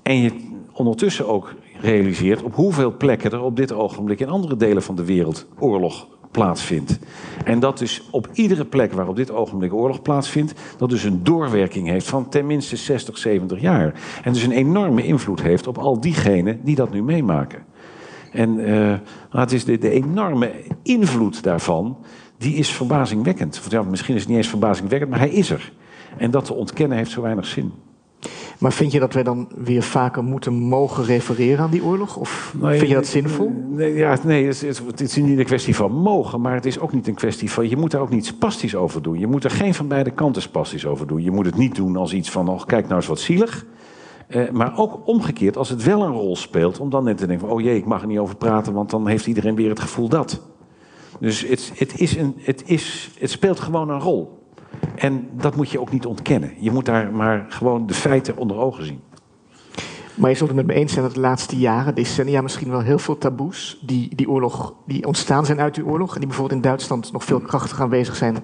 en je ondertussen ook realiseert op hoeveel plekken er op dit ogenblik in andere delen van de wereld oorlog plaatsvindt. En dat dus op iedere plek waar op dit ogenblik oorlog plaatsvindt, dat dus een doorwerking heeft van tenminste 60, 70 jaar. En dus een enorme invloed heeft op al diegenen die dat nu meemaken. En uh, het is de, de, enorme invloed daarvan, die is verbazingwekkend. Ja, misschien is het niet eens verbazingwekkend, maar hij is er. En dat te ontkennen heeft zo weinig zin. Maar vind je dat wij dan weer vaker moeten mogen refereren aan die oorlog? Of vind je dat zinvol? Nee, ja, nee het, is, het is niet een kwestie van mogen, maar het is ook niet een kwestie van. Je moet daar ook niet spastisch over doen. Je moet er geen van beide kanten spastisch over doen. Je moet het niet doen als iets van: oh, kijk nou eens wat zielig. Eh, maar ook omgekeerd, als het wel een rol speelt, om dan net te denken: van, oh jee, ik mag er niet over praten, want dan heeft iedereen weer het gevoel dat. Dus het, het, is een, het, is, het speelt gewoon een rol. En dat moet je ook niet ontkennen. Je moet daar maar gewoon de feiten onder ogen zien. Maar je zult het met me eens zijn dat de laatste jaren, decennia, misschien wel heel veel taboes die, die, oorlog, die ontstaan zijn uit die oorlog. En die bijvoorbeeld in Duitsland nog veel krachtiger aanwezig zijn,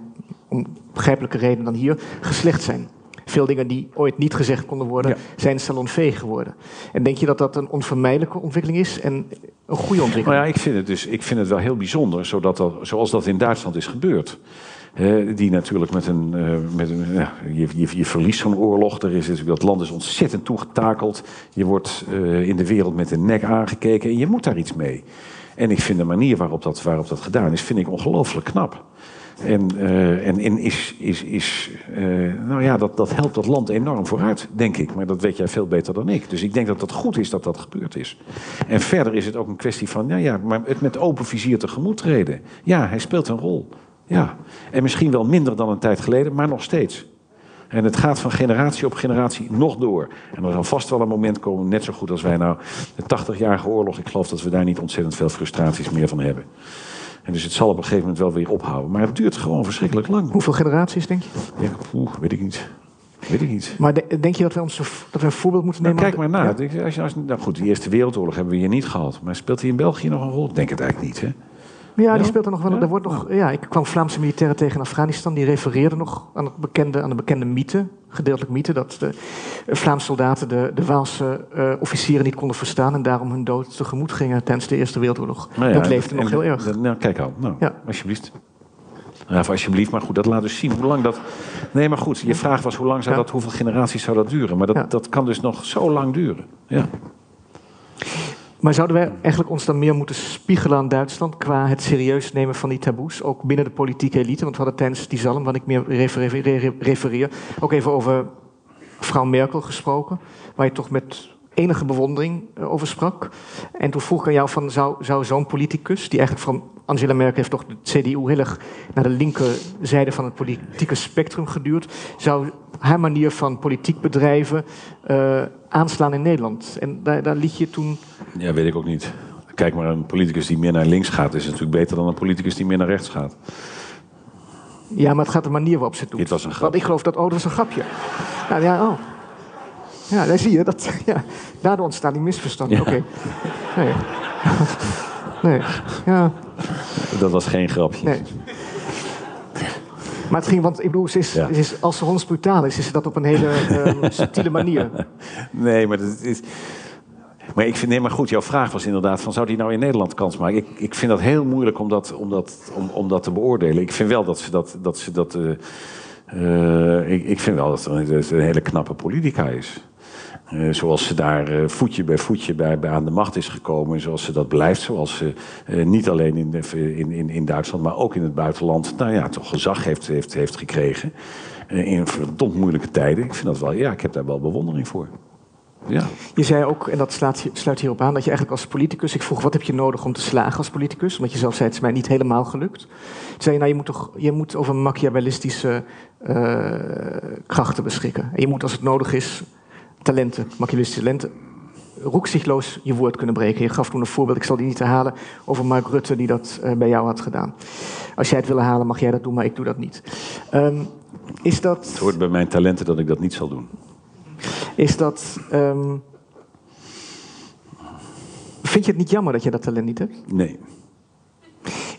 om begrijpelijke redenen dan hier, geslecht zijn. Veel dingen die ooit niet gezegd konden worden, Ja. zijn salonveeg geworden. En denk je dat dat een onvermijdelijke ontwikkeling is en een goede ontwikkeling? Nou ja, ik vind het, dus, ik vind het wel heel bijzonder, zodat dat, zoals dat in Duitsland is gebeurd. Die natuurlijk met een. eh, met een je, je, je verliest zo'n oorlog. Is, dat land is ontzettend toegetakeld. Je wordt eh, in de wereld met de nek aangekeken en je moet daar iets mee. En ik vind de manier waarop dat, waarop dat gedaan is, vind ik ongelooflijk knap. En, eh, en, is, is, is nou ja, dat, dat helpt dat land enorm vooruit, denk ik. Maar dat weet jij veel beter dan ik. Dus ik denk dat het goed is dat dat gebeurd is. En verder is het ook een kwestie van, nou ja, het met open vizier tegemoet treden. Ja, hij speelt een rol. Ja. En misschien wel minder dan een tijd geleden, maar nog steeds. En het gaat van generatie op generatie nog door. En er zal vast wel een moment komen, net zo goed als wij nou... de 80-jarige oorlog, ik geloof dat we daar niet ontzettend veel frustraties meer van hebben. En dus het zal op een gegeven moment wel weer ophouden. Maar het duurt gewoon verschrikkelijk lang. Hoeveel generaties, denk je? Ja, oeh, weet ik niet. Weet ik niet. Maar de- denk je dat we, ons, dat we een voorbeeld moeten Nou, nemen? kijk maar na. Als je, als, nou goed, de Eerste Wereldoorlog hebben we hier niet gehad. Maar speelt hij in België nog een rol? Ik denk het eigenlijk niet, hè? Ja, Ja? die speelt er nog wel. Ja? Er wordt nog, ja, ik kwam Vlaamse militairen tegen in Afghanistan. Die refereerden nog aan, het bekende, aan de bekende mythe, gedeeltelijk mythe, dat de Vlaamse soldaten de, de Waalse eh, officieren niet konden verstaan en daarom hun dood tegemoet gingen tijdens de Eerste Wereldoorlog. Nou ja, dat leefde en- nog heel erg. Nou, kijk al. Nou, Ja. alsjeblieft. Ja, of alsjeblieft, maar goed, dat laat dus zien hoe lang dat... Nee, maar goed, je vraag was hoe lang zou Ja. dat, hoeveel generaties zou dat duren? Maar dat, Ja. dat kan dus nog zo lang duren. Ja. Maar zouden wij eigenlijk ons dan meer moeten spiegelen aan Duitsland qua het serieus nemen van die taboes, ook binnen de politieke elite? Want we hadden tijdens die zalm, waar ik meer refereer, ook even over mevrouw Merkel gesproken, waar je toch met enige bewondering eh, over sprak. En toen vroeg ik aan jou van, zou, zo'n politicus, die eigenlijk van Angela Merkel heeft toch de CDU heel erg naar de linkerzijde van het politieke spectrum geduurd, zou haar manier van politiek bedrijven eh, aanslaan in Nederland? En daar, daar liet je toen... ja, weet ik ook niet. Kijk maar, een politicus die meer naar links gaat... is natuurlijk beter dan een politicus die meer naar rechts gaat. Ja, maar het gaat de manier waarop ze het doet. Dit was een grap. Want ik geloof dat, oh, dat was een grapje. Nou ja, oh. Ja, daar zie je. Dat, [LAUGHS] ja, daardoor ontstaan die misverstanden. Ja. Oké. Nee. nee. Ja, Dat was geen grapje. nee. Maar het ging, want ik bedoel, ze is, Ja. ze is, als ze honds brutaal is, is ze dat op een hele ehm, [LAUGHS] subtiele manier. Nee, maar dat is. Maar ik vind, nee, maar goed, jouw vraag was inderdaad van zou die nou in Nederland kans maken? Ik, ik vind dat heel moeilijk om dat, om, dat, om, dat te beoordelen. Ik vind wel dat ze dat. dat, ze dat eh, eh, ik, ik vind wel dat het een, hele knappe politica is. Eh, zoals ze daar voetje bij voetje bij, bij aan de macht is gekomen. En zoals ze dat blijft. Zoals ze niet alleen in, in, in, Duitsland, maar ook in het buitenland. Nou ja, toch gezag heeft, heeft, heeft gekregen. In verdomd moeilijke tijden. Ik vind dat wel. Ja, ik heb daar wel bewondering voor. Ja. Je zei ook, en dat slaat, sluit hierop aan, dat je eigenlijk als politicus... Ik vroeg, wat heb je nodig om te slagen als politicus? Omdat je zelf zei, het is mij niet helemaal gelukt. Toen zei je, nou, je moet, toch, je moet over machiavellistische eh, krachten beschikken. En je moet, als het nodig is, talenten, machiavellistische talenten... roekzichtloos je woord kunnen breken. Je gaf toen een voorbeeld, ik zal die niet herhalen... over Mark Rutte, die dat eh, bij jou had gedaan. Als jij het wil halen, mag jij dat doen, maar ik doe dat niet. Ehm, is dat... Het hoort bij mijn talenten dat ik dat niet zal doen. Is dat. ehm, Vind je het niet jammer dat je dat talent niet hebt? Nee.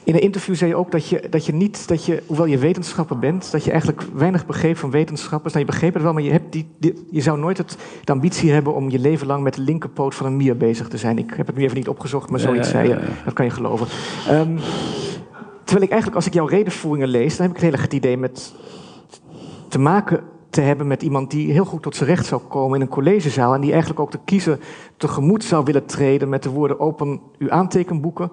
In een interview zei je ook dat je, dat je niet, dat je, hoewel je wetenschapper bent, dat je eigenlijk weinig begreep van wetenschappers. Nou, je begreep het wel, maar je, hebt die, die- je zou nooit het, de ambitie hebben om je leven lang met de linkerpoot van een mier bezig te zijn. Ik heb het nu even niet opgezocht, maar Ja, zoiets ja, zei je. Dat kan je geloven. Ehm, terwijl ik eigenlijk, als ik jouw redenvoeringen lees, dan heb ik het idee met te maken te hebben met iemand die heel goed tot zijn recht zou komen in een collegezaal. En die eigenlijk ook de kiezer tegemoet zou willen treden met de woorden open uw aantekenboeken.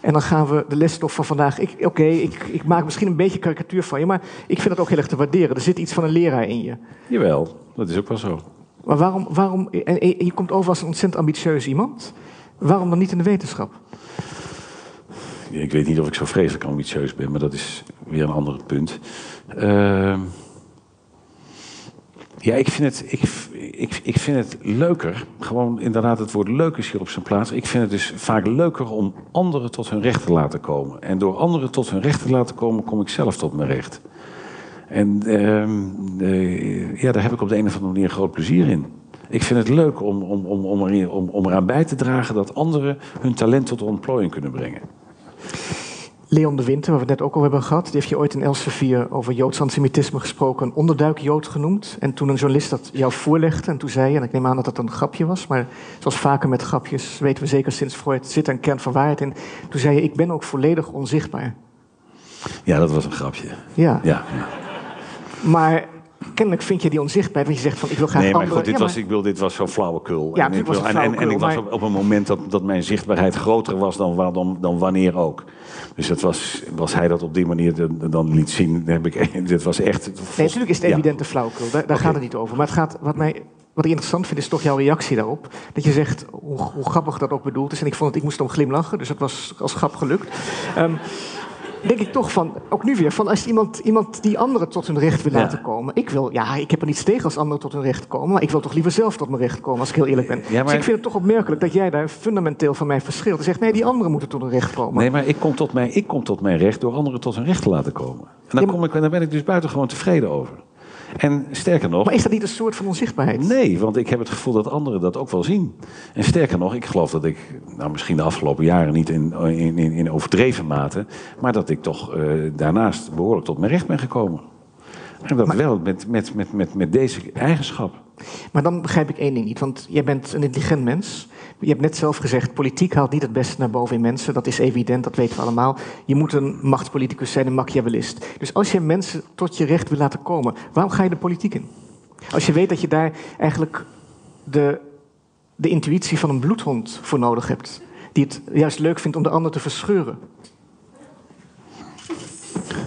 En dan gaan we de lesstof van vandaag. ik- Oké, ik, ik maak misschien een beetje karikatuur van je, maar ik vind het ook heel erg te waarderen. Er zit iets van een leraar in je. Jawel, dat is ook wel zo. Maar waarom, waarom en en je komt over als een ontzettend ambitieus iemand. Waarom dan niet in de wetenschap? Ik weet niet of ik zo vreselijk ambitieus ben, maar dat is weer een ander punt. Ehm, ja, ik vind, het, ik, ik, ik vind het leuker. Gewoon inderdaad, het woord leuk is hier op zijn plaats. Ik vind het dus vaak leuker om anderen tot hun recht te laten komen. En door anderen tot hun recht te laten komen, kom ik zelf tot mijn recht. En ehm, eh, ja, daar heb ik op de een of andere manier groot plezier in. Ik vind het leuk om, om, om, om, om, om eraan bij te dragen dat anderen hun talent tot ontplooiing kunnen brengen. Leon de Winter, waar we het net ook al hebben gehad, die heeft je ooit in Elsevier over Joods antisemitisme gesproken, een onderduikjood genoemd. En toen een journalist dat jou voorlegde, en toen zei je, en ik neem aan dat dat een grapje was, maar zoals vaker met grapjes, weten we zeker sinds Freud, zit er een kern van waarheid in. Toen zei je, ik ben ook volledig onzichtbaar. Ja, dat was een grapje. Ja, ja. maar kennelijk vind je die onzichtbaarheid, want je zegt van, ik wil graag Nee, maar goed, dit, Ja, was, ik wil, dit was zo flauwekul. Ja, en, ik was wil- en, en, en ik was op, op een moment dat, dat mijn zichtbaarheid groter was dan, dan, dan wanneer ook. Dus dat was, was hij dat op die manier dan, dan liet zien. Heb ik, [LAUGHS] dit was echt... Nee, natuurlijk is het Ja. evidente flauwekul. Daar, gaat het niet over. Maar het gaat, wat, mij, wat ik interessant vind, is toch jouw reactie daarop. Dat je zegt hoe, hoe grappig dat ook bedoeld is. En ik vond het, ik moest om glimlachen, dus dat was als grap gelukt. Ehm, denk ik toch van, ook nu weer, van als iemand, iemand die anderen tot hun recht wil Ja. laten komen. Ik wil, ja, ik heb er niets tegen als anderen tot hun recht komen. Maar ik wil toch liever zelf tot mijn recht komen, als ik heel eerlijk ben. Ja, maar- Dus ik vind het toch opmerkelijk dat jij daar fundamenteel van mij verschilt. En zegt, nee, die anderen moeten tot hun recht komen. Nee, maar ik kom, tot mijn, ik kom tot mijn recht door anderen tot hun recht te laten komen. En dan, Ja, maar- kom ik, daar ben ik dus buitengewoon tevreden over. En sterker nog... Maar is dat niet een soort van onzichtbaarheid? Nee, want ik heb het gevoel dat anderen dat ook wel zien. En sterker nog, ik geloof dat ik, nou misschien de afgelopen jaren niet in, in, in, in overdreven mate, maar dat ik toch eh, daarnaast behoorlijk tot mijn recht ben gekomen. En dat wel met, met, met, met, met deze eigenschap. Maar dan begrijp ik één ding niet, want jij bent een intelligent mens. Je hebt net zelf gezegd, politiek haalt niet het beste naar boven in mensen. Dat is evident, dat weten we allemaal. Je moet een machtspoliticus zijn, een machiavellist. Dus als je mensen tot je recht wil laten komen, waarom ga je de politiek in? Als je weet dat je daar eigenlijk de, de intuïtie van een bloedhond voor nodig hebt. Die het juist leuk vindt om de ander te verscheuren.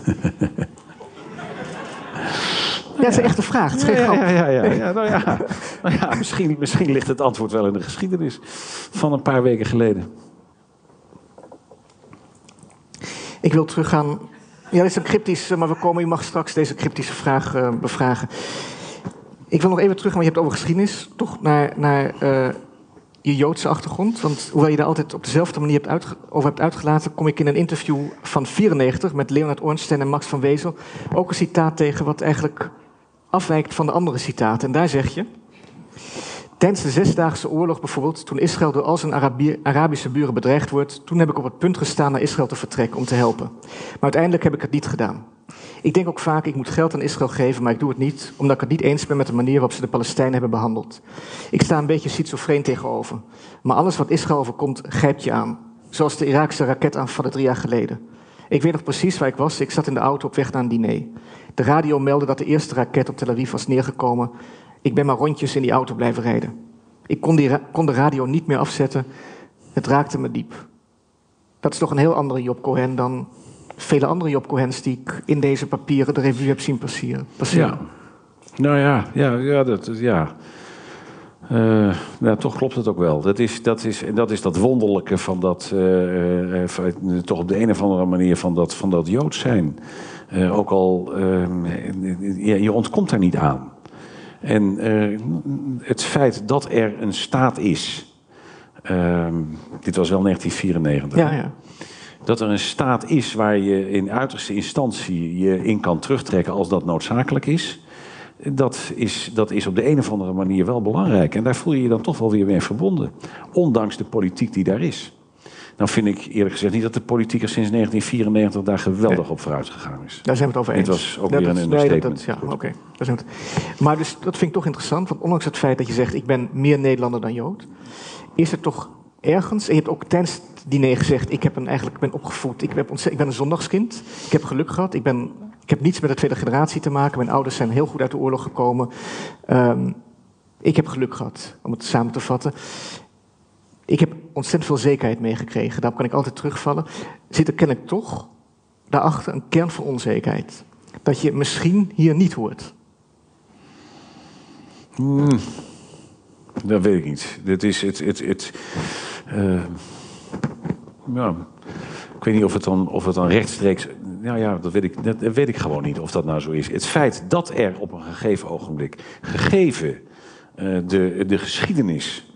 [LAUGHS] Ja, dat is een echte vraag. Het is geen grap. ja, ja, ja, ja, nou ja, [LAUGHS] nou ja misschien, misschien ligt het antwoord wel in de geschiedenis van een paar weken geleden. Ik wil teruggaan. Ja, dit is een cryptisch, eh, maar we komen, u mag straks deze cryptische vraag eh, bevragen. Ik wil nog even teruggaan, want je hebt over geschiedenis, toch naar, naar eh, je Joodse achtergrond. Want hoewel je daar altijd op dezelfde manier hebt uitge- over hebt uitgelaten, kom ik in een interview van 94 met Leonard Ornstein en Max van Wezel ook een citaat tegen wat eigenlijk afwijkt van de andere citaten. En daar zeg je. Tijdens de Zesdaagse Oorlog bijvoorbeeld, toen Israël door al zijn Arabi- Arabische buren bedreigd wordt, toen heb ik op het punt gestaan naar Israël te vertrekken om te helpen. Maar uiteindelijk heb ik het niet gedaan. Ik denk ook vaak, ik moet geld aan Israël geven, maar ik doe het niet, omdat ik het niet eens ben met de manier waarop ze de Palestijnen hebben behandeld. Ik sta een beetje schizofreen tegenover. Maar alles wat Israël overkomt, grijpt je aan. Zoals de Iraakse raketaanvallen drie jaar geleden. Ik weet nog precies waar ik was. Ik zat in de auto op weg naar een diner. De radio meldde dat de eerste raket op Tel Aviv was neergekomen. Ik ben maar rondjes in die auto blijven rijden. Ik kon, die kon de radio niet meer afzetten. Het raakte me diep. Dat is toch een heel andere Job Cohen dan vele andere Job Cohens die ik in deze papieren de revue heb zien passeren. Ja. Nou ja, ja, ja, dat, ja. Nou, toch klopt het ook wel. Dat is dat, is, dat, is dat wonderlijke van dat, eh, eh, toch op de een of andere manier van dat, van dat Joods zijn. Eh, ook al, eh, ja, je ontkomt daar niet aan. En eh, het feit dat er een staat is. ehm, dit was wel 1994. Ja, ja. Dat er een staat is waar je in uiterste instantie je in kan terugtrekken als dat noodzakelijk is. Dat is, dat is op de een of andere manier wel belangrijk. En daar voel je je dan toch wel weer mee verbonden. Ondanks de politiek die daar is. Nou vind ik eerlijk gezegd niet dat de politiek er sinds 1994 daar geweldig op vooruit gegaan is. Daar zijn we het over eens. Dit was ook Dat weer een understatement. Ja, oké. Het- Maar dus, dat vind ik toch interessant, want ondanks het feit dat je zegt... ik ben meer Nederlander dan Jood... is er toch ergens... en je hebt ook tijdens het diner gezegd... ik, heb een, eigenlijk, ben opgevoed, ik ik ben een zondagskind. Ik heb geluk gehad, ik, ben, ik heb niets met de tweede generatie te maken. Mijn ouders zijn heel goed uit de oorlog gekomen. Ehm, ik heb geluk gehad, om het samen te vatten. Ik heb ontzettend veel zekerheid meegekregen. Daarop kan ik altijd terugvallen. Zit er kennelijk toch daarachter een kern van onzekerheid. Dat je misschien hier niet hoort. Hmm. Dat weet ik niet. Dit is het. het, het uh, ja, ik weet niet of het dan, of het dan rechtstreeks. Nou ja, dat weet, ik, dat weet ik gewoon niet of dat nou zo is. Het feit dat er op een gegeven ogenblik, gegeven uh, de, de geschiedenis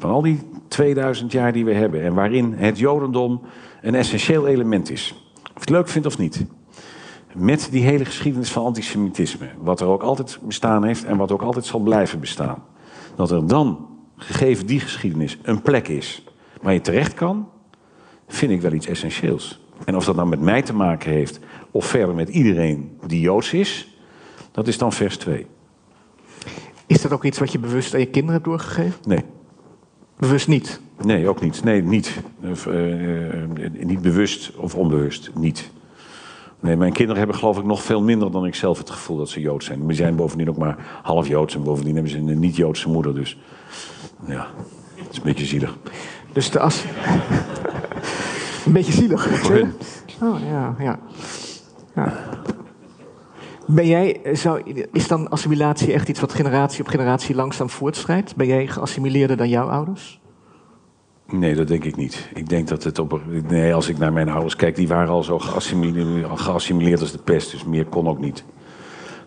van al die 2000 jaar die we hebben en waarin het Jodendom een essentieel element is. Of je het leuk vindt of niet. Met die hele geschiedenis van antisemitisme, wat er ook altijd bestaan heeft en wat ook altijd zal blijven bestaan. Dat er dan, gegeven die geschiedenis, een plek is waar je terecht kan, vind ik wel iets essentieels. En of dat nou met mij te maken heeft, of verder met iedereen die Joods is, dat is dan vers 2. Is dat ook iets wat je bewust aan je kinderen hebt doorgegeven? Nee. Bewust niet? Nee, ook niet. Nee, niet. Uh, uh, niet bewust of onbewust. Niet. Nee, mijn kinderen hebben geloof ik nog veel minder dan ik zelf het gevoel dat ze Joods zijn. Maar zijn bovendien ook maar half Joods en bovendien hebben ze een niet-Joodse moeder. Dus ja, het is een beetje zielig. Dus de as... [LAUGHS] een beetje zielig. Oh ja, ja. ja. Ben jij, zou, is dan assimilatie echt iets wat generatie op generatie langzaam voortschrijdt? Ben jij geassimileerder dan jouw ouders? Nee, dat denk ik niet. Ik denk dat het op. Nee, als ik naar mijn ouders kijk, die waren al zo geassimileerd, geassimileerd als de pest, dus meer kon ook niet.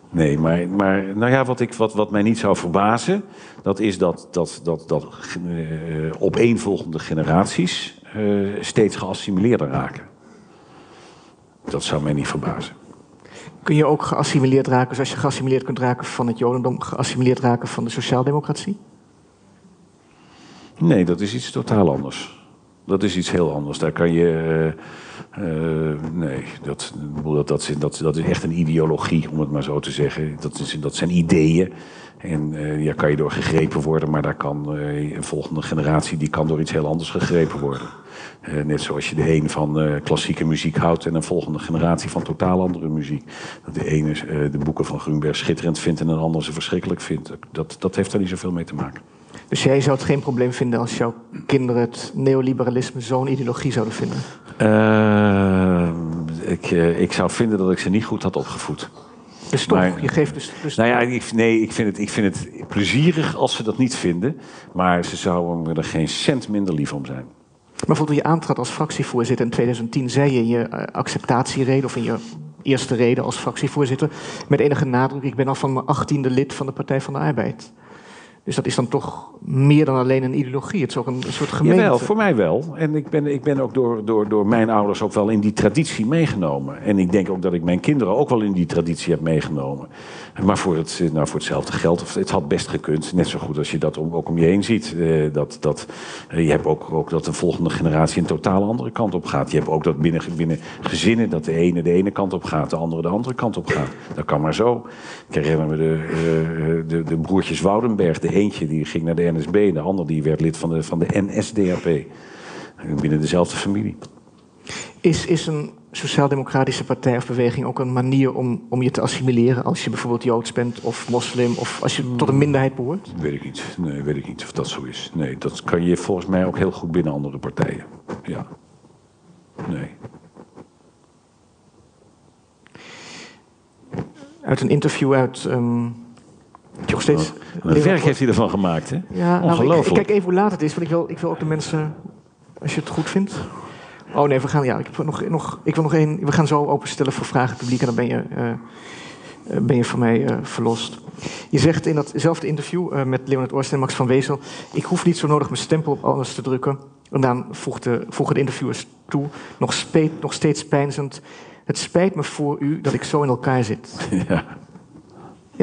Nee, maar, maar nou ja, wat, ik, wat, wat mij niet zou verbazen, dat is dat, dat, dat, dat uh, opeenvolgende generaties uh, steeds geassimileerder raken. Dat zou mij niet verbazen. Kun je ook geassimileerd raken, zoals je geassimileerd kunt raken van het Jodendom, geassimileerd raken van de sociaaldemocratie? Nee, dat is iets totaal anders. Dat is iets heel anders. Daar kan je. Uh, uh, nee, dat, dat, dat, dat, dat is echt een ideologie, om het maar zo te zeggen. Dat, is, dat zijn ideeën. En uh, ja, kan je door gegrepen worden, maar daar kan een volgende generatie die kan door iets heel anders gegrepen worden. net zoals je de een van klassieke muziek houdt en een volgende generatie van totaal andere muziek. Dat de ene de boeken van Grunberg schitterend vindt en een ander ze verschrikkelijk vindt. Dat, dat heeft daar niet zoveel mee te maken. Dus jij zou het geen probleem vinden als jouw kinderen het neoliberalisme zo'n ideologie zouden vinden? Uh, ik, ik zou vinden dat ik ze niet goed had opgevoed. Dus toch, maar, je geeft dus... dus nou ja, ik, nee, ik vind, het, ik vind het plezierig als ze dat niet vinden. Maar ze zouden er geen cent minder lief om zijn. Maar bijvoorbeeld je aantrad als fractievoorzitter in 2010... zei je in je acceptatiereden of in je eerste reden als fractievoorzitter... met enige nadruk, ik ben al van mijn achttiende lid van de Partij van de Arbeid. Dus dat is dan toch meer dan alleen een ideologie. Het is ook een, soort gemeente. Jawel, voor mij wel. En ik ben, ik ben ook door, door, door mijn ouders ook wel in die traditie meegenomen. En ik denk ook dat ik mijn kinderen ook wel in die traditie heb meegenomen. Maar voor, het, nou, voor hetzelfde geld, het had best gekund. Net zo goed als je dat ook om je heen ziet. Eh, dat, dat, eh, je hebt ook, ook dat de volgende generatie een totaal andere kant op gaat. Je hebt ook dat binnen, binnen gezinnen dat de ene de ene kant op gaat, de andere de andere kant op gaat. Dat kan maar zo. Ik herinner me de, uh, de, de broertjes Woudenberg. De eentje die ging naar de NSB, de ander die werd lid van de, van de NSDAP. Binnen dezelfde familie. Is, is een sociaal-democratische partij of beweging ook een manier om, om je te assimileren als je bijvoorbeeld Joods bent of moslim of als je tot een minderheid behoort? Weet ik niet. Nee, weet ik niet of dat zo is. Nee, dat kan je volgens mij ook heel goed binnen andere partijen. Ja. Nee. Uit een interview uit. Um, nog steeds. Oh, een werk heeft hij ervan gemaakt, hè? Ja, Ongelooflijk. Nou, ik, ik, kijk even hoe laat het is, want ik wil, ik wil ook de mensen, als je het goed vindt. Oh nee, we gaan, ja, ik, heb nog, nog, ik wil nog één. We gaan zo openstellen voor vragen publiek en dan ben je, uh, ben je van mij uh, verlost. Je zegt in datzelfde interview met Leonard Oorst en Max van Wezel: Ik hoef niet zo nodig mijn stempel op alles te drukken. En dan voegde, voegde de interviewers toe, nog, speet, nog steeds pijnzend: Het spijt me voor u dat ik zo in elkaar zit. [LAUGHS] Ja.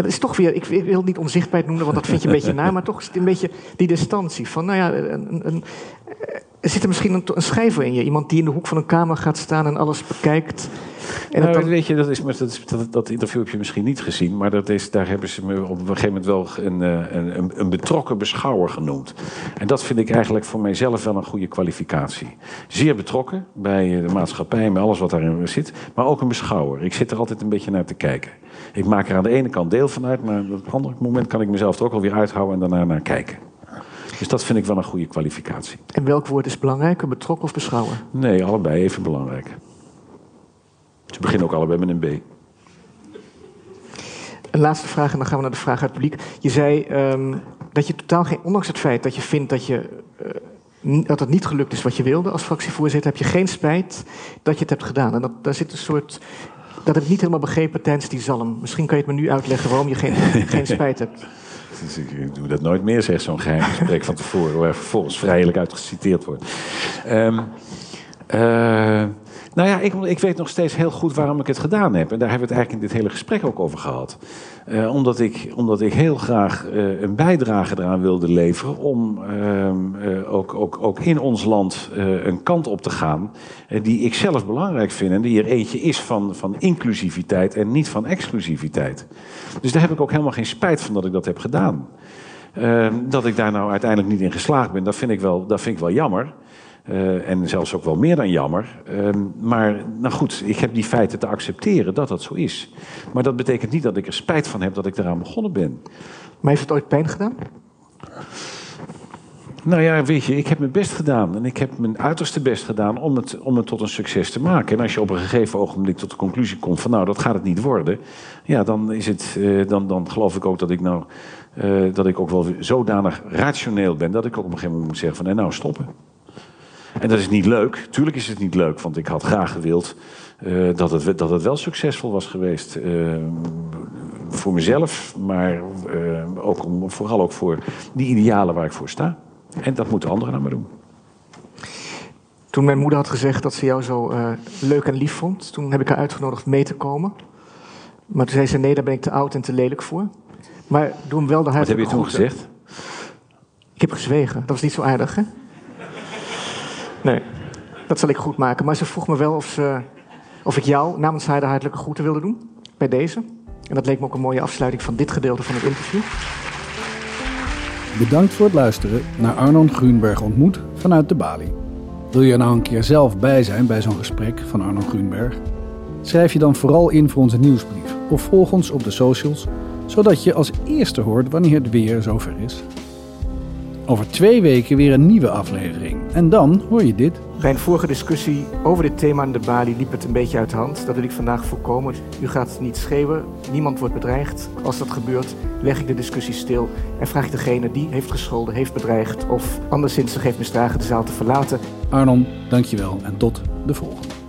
Ja, dat is toch weer, ik wil niet onzichtbaarheid noemen, want dat vind je een beetje na, maar toch is het een beetje die distantie van, nou ja, een, een, er zit er misschien een, een schrijver in je. Iemand die in de hoek van een kamer gaat staan en alles bekijkt. En nou, dan... weet je, dat, is, dat, dat, dat, interview heb je misschien niet gezien. Maar dat is, daar hebben ze me op een gegeven moment wel een, eh, een, een, betrokken beschouwer genoemd. En dat vind ik eigenlijk voor mijzelf wel een goede kwalificatie. Zeer betrokken bij de maatschappij en bij alles wat daarin zit. Maar ook een beschouwer. Ik zit er altijd een beetje naar te kijken. Ik maak er aan de ene kant deel van uit. Maar op een ander moment kan ik mezelf er ook alweer uithouden en daarna naar kijken. Dus dat vind ik wel een goede kwalificatie. En welk woord is belangrijker, betrokken of beschouwen? Nee, allebei even belangrijk. Ze beginnen ook allebei met een B. Een laatste vraag en dan gaan we naar de vraag uit het publiek. Je zei, um, dat je totaal geen, ondanks het feit dat je vindt dat, je, uh, dat het niet gelukt is wat je wilde als fractievoorzitter, heb je geen spijt dat je het hebt gedaan. En dat, daar zit een soort. Dat heb ik niet helemaal begrepen tijdens die zalm. Misschien kan je het me nu uitleggen waarom je geen, geen [LAUGHS] spijt hebt. Dus ik doe dat nooit meer, zeg zo'n geheim gesprek van tevoren, waar vervolgens vrijelijk uit geciteerd wordt. Um, uh, nou ja, ik, ik, weet nog steeds heel goed waarom ik het gedaan heb. En daar hebben we het eigenlijk in dit hele gesprek ook over gehad. Uh, omdat, ik, omdat ik heel graag uh, een bijdrage eraan wilde leveren om uh, ook, ook, ook in ons land een kant op te gaan die ik zelf belangrijk vind. En die er eentje is van, van inclusiviteit en niet van exclusiviteit. Dus daar heb ik ook helemaal geen spijt van dat ik dat heb gedaan. Ehm, dat ik daar nou uiteindelijk niet in geslaagd ben, dat vind ik wel, dat vind ik wel jammer. Uh, en zelfs ook wel meer dan jammer. Uh, maar nou goed, ik heb die feiten te accepteren dat dat zo is. Maar dat betekent niet dat ik er spijt van heb dat ik eraan begonnen ben. Maar heeft het ooit pijn gedaan? Nou ja, weet je, ik heb mijn best gedaan. En ik heb mijn uiterste best gedaan om het, om het tot een succes te maken. En als je op een gegeven ogenblik tot de conclusie komt van nou, dat gaat het niet worden. Ja, dan, is het, uh, dan, dan geloof ik ook dat ik nou, uh, dat ik ook wel zodanig rationeel ben dat ik ook op een gegeven moment moet zeggen van nou stoppen. En dat is niet leuk. Tuurlijk is het niet leuk, want ik had graag gewild uh, dat, het, dat het wel succesvol was geweest. Uh, voor mezelf, maar uh, ook om, vooral ook voor die idealen waar ik voor sta. En dat moeten anderen naar me doen. Toen mijn moeder had gezegd dat ze jou zo leuk en lief vond, toen heb ik haar uitgenodigd mee te komen. Maar toen zei ze: nee, daar ben ik te oud en te lelijk voor. Maar doe hem wel de Wat heb je toen gezegd? Ik heb gezwegen. Dat was niet zo aardig, hè? Nee, dat zal ik goed maken. Maar ze vroeg me wel of, ze, of ik jou namens haar de hartelijke groeten wilde doen. Bij deze. En dat leek me ook een mooie afsluiting van dit gedeelte van het interview. Bedankt voor het luisteren naar Arnon Grunberg ontmoet vanuit de Bali. Wil je er nou een keer zelf bij zijn bij zo'n gesprek van Arnon Grunberg? Schrijf je dan vooral in voor onze nieuwsbrief of volg ons op de socials, zodat je als eerste hoort wanneer het weer zover is. Over twee weken weer een nieuwe aflevering. En dan hoor je dit. Bij een vorige discussie over dit thema in de Bali liep het een beetje uit de hand. Dat wil ik vandaag voorkomen. U gaat niet schreeuwen, niemand wordt bedreigd. Als dat gebeurt, leg ik de discussie stil en vraag ik degene die heeft gescholden, heeft bedreigd of anderszins zich heeft misdragen de zaal te verlaten. Arnon, dankjewel en tot de volgende.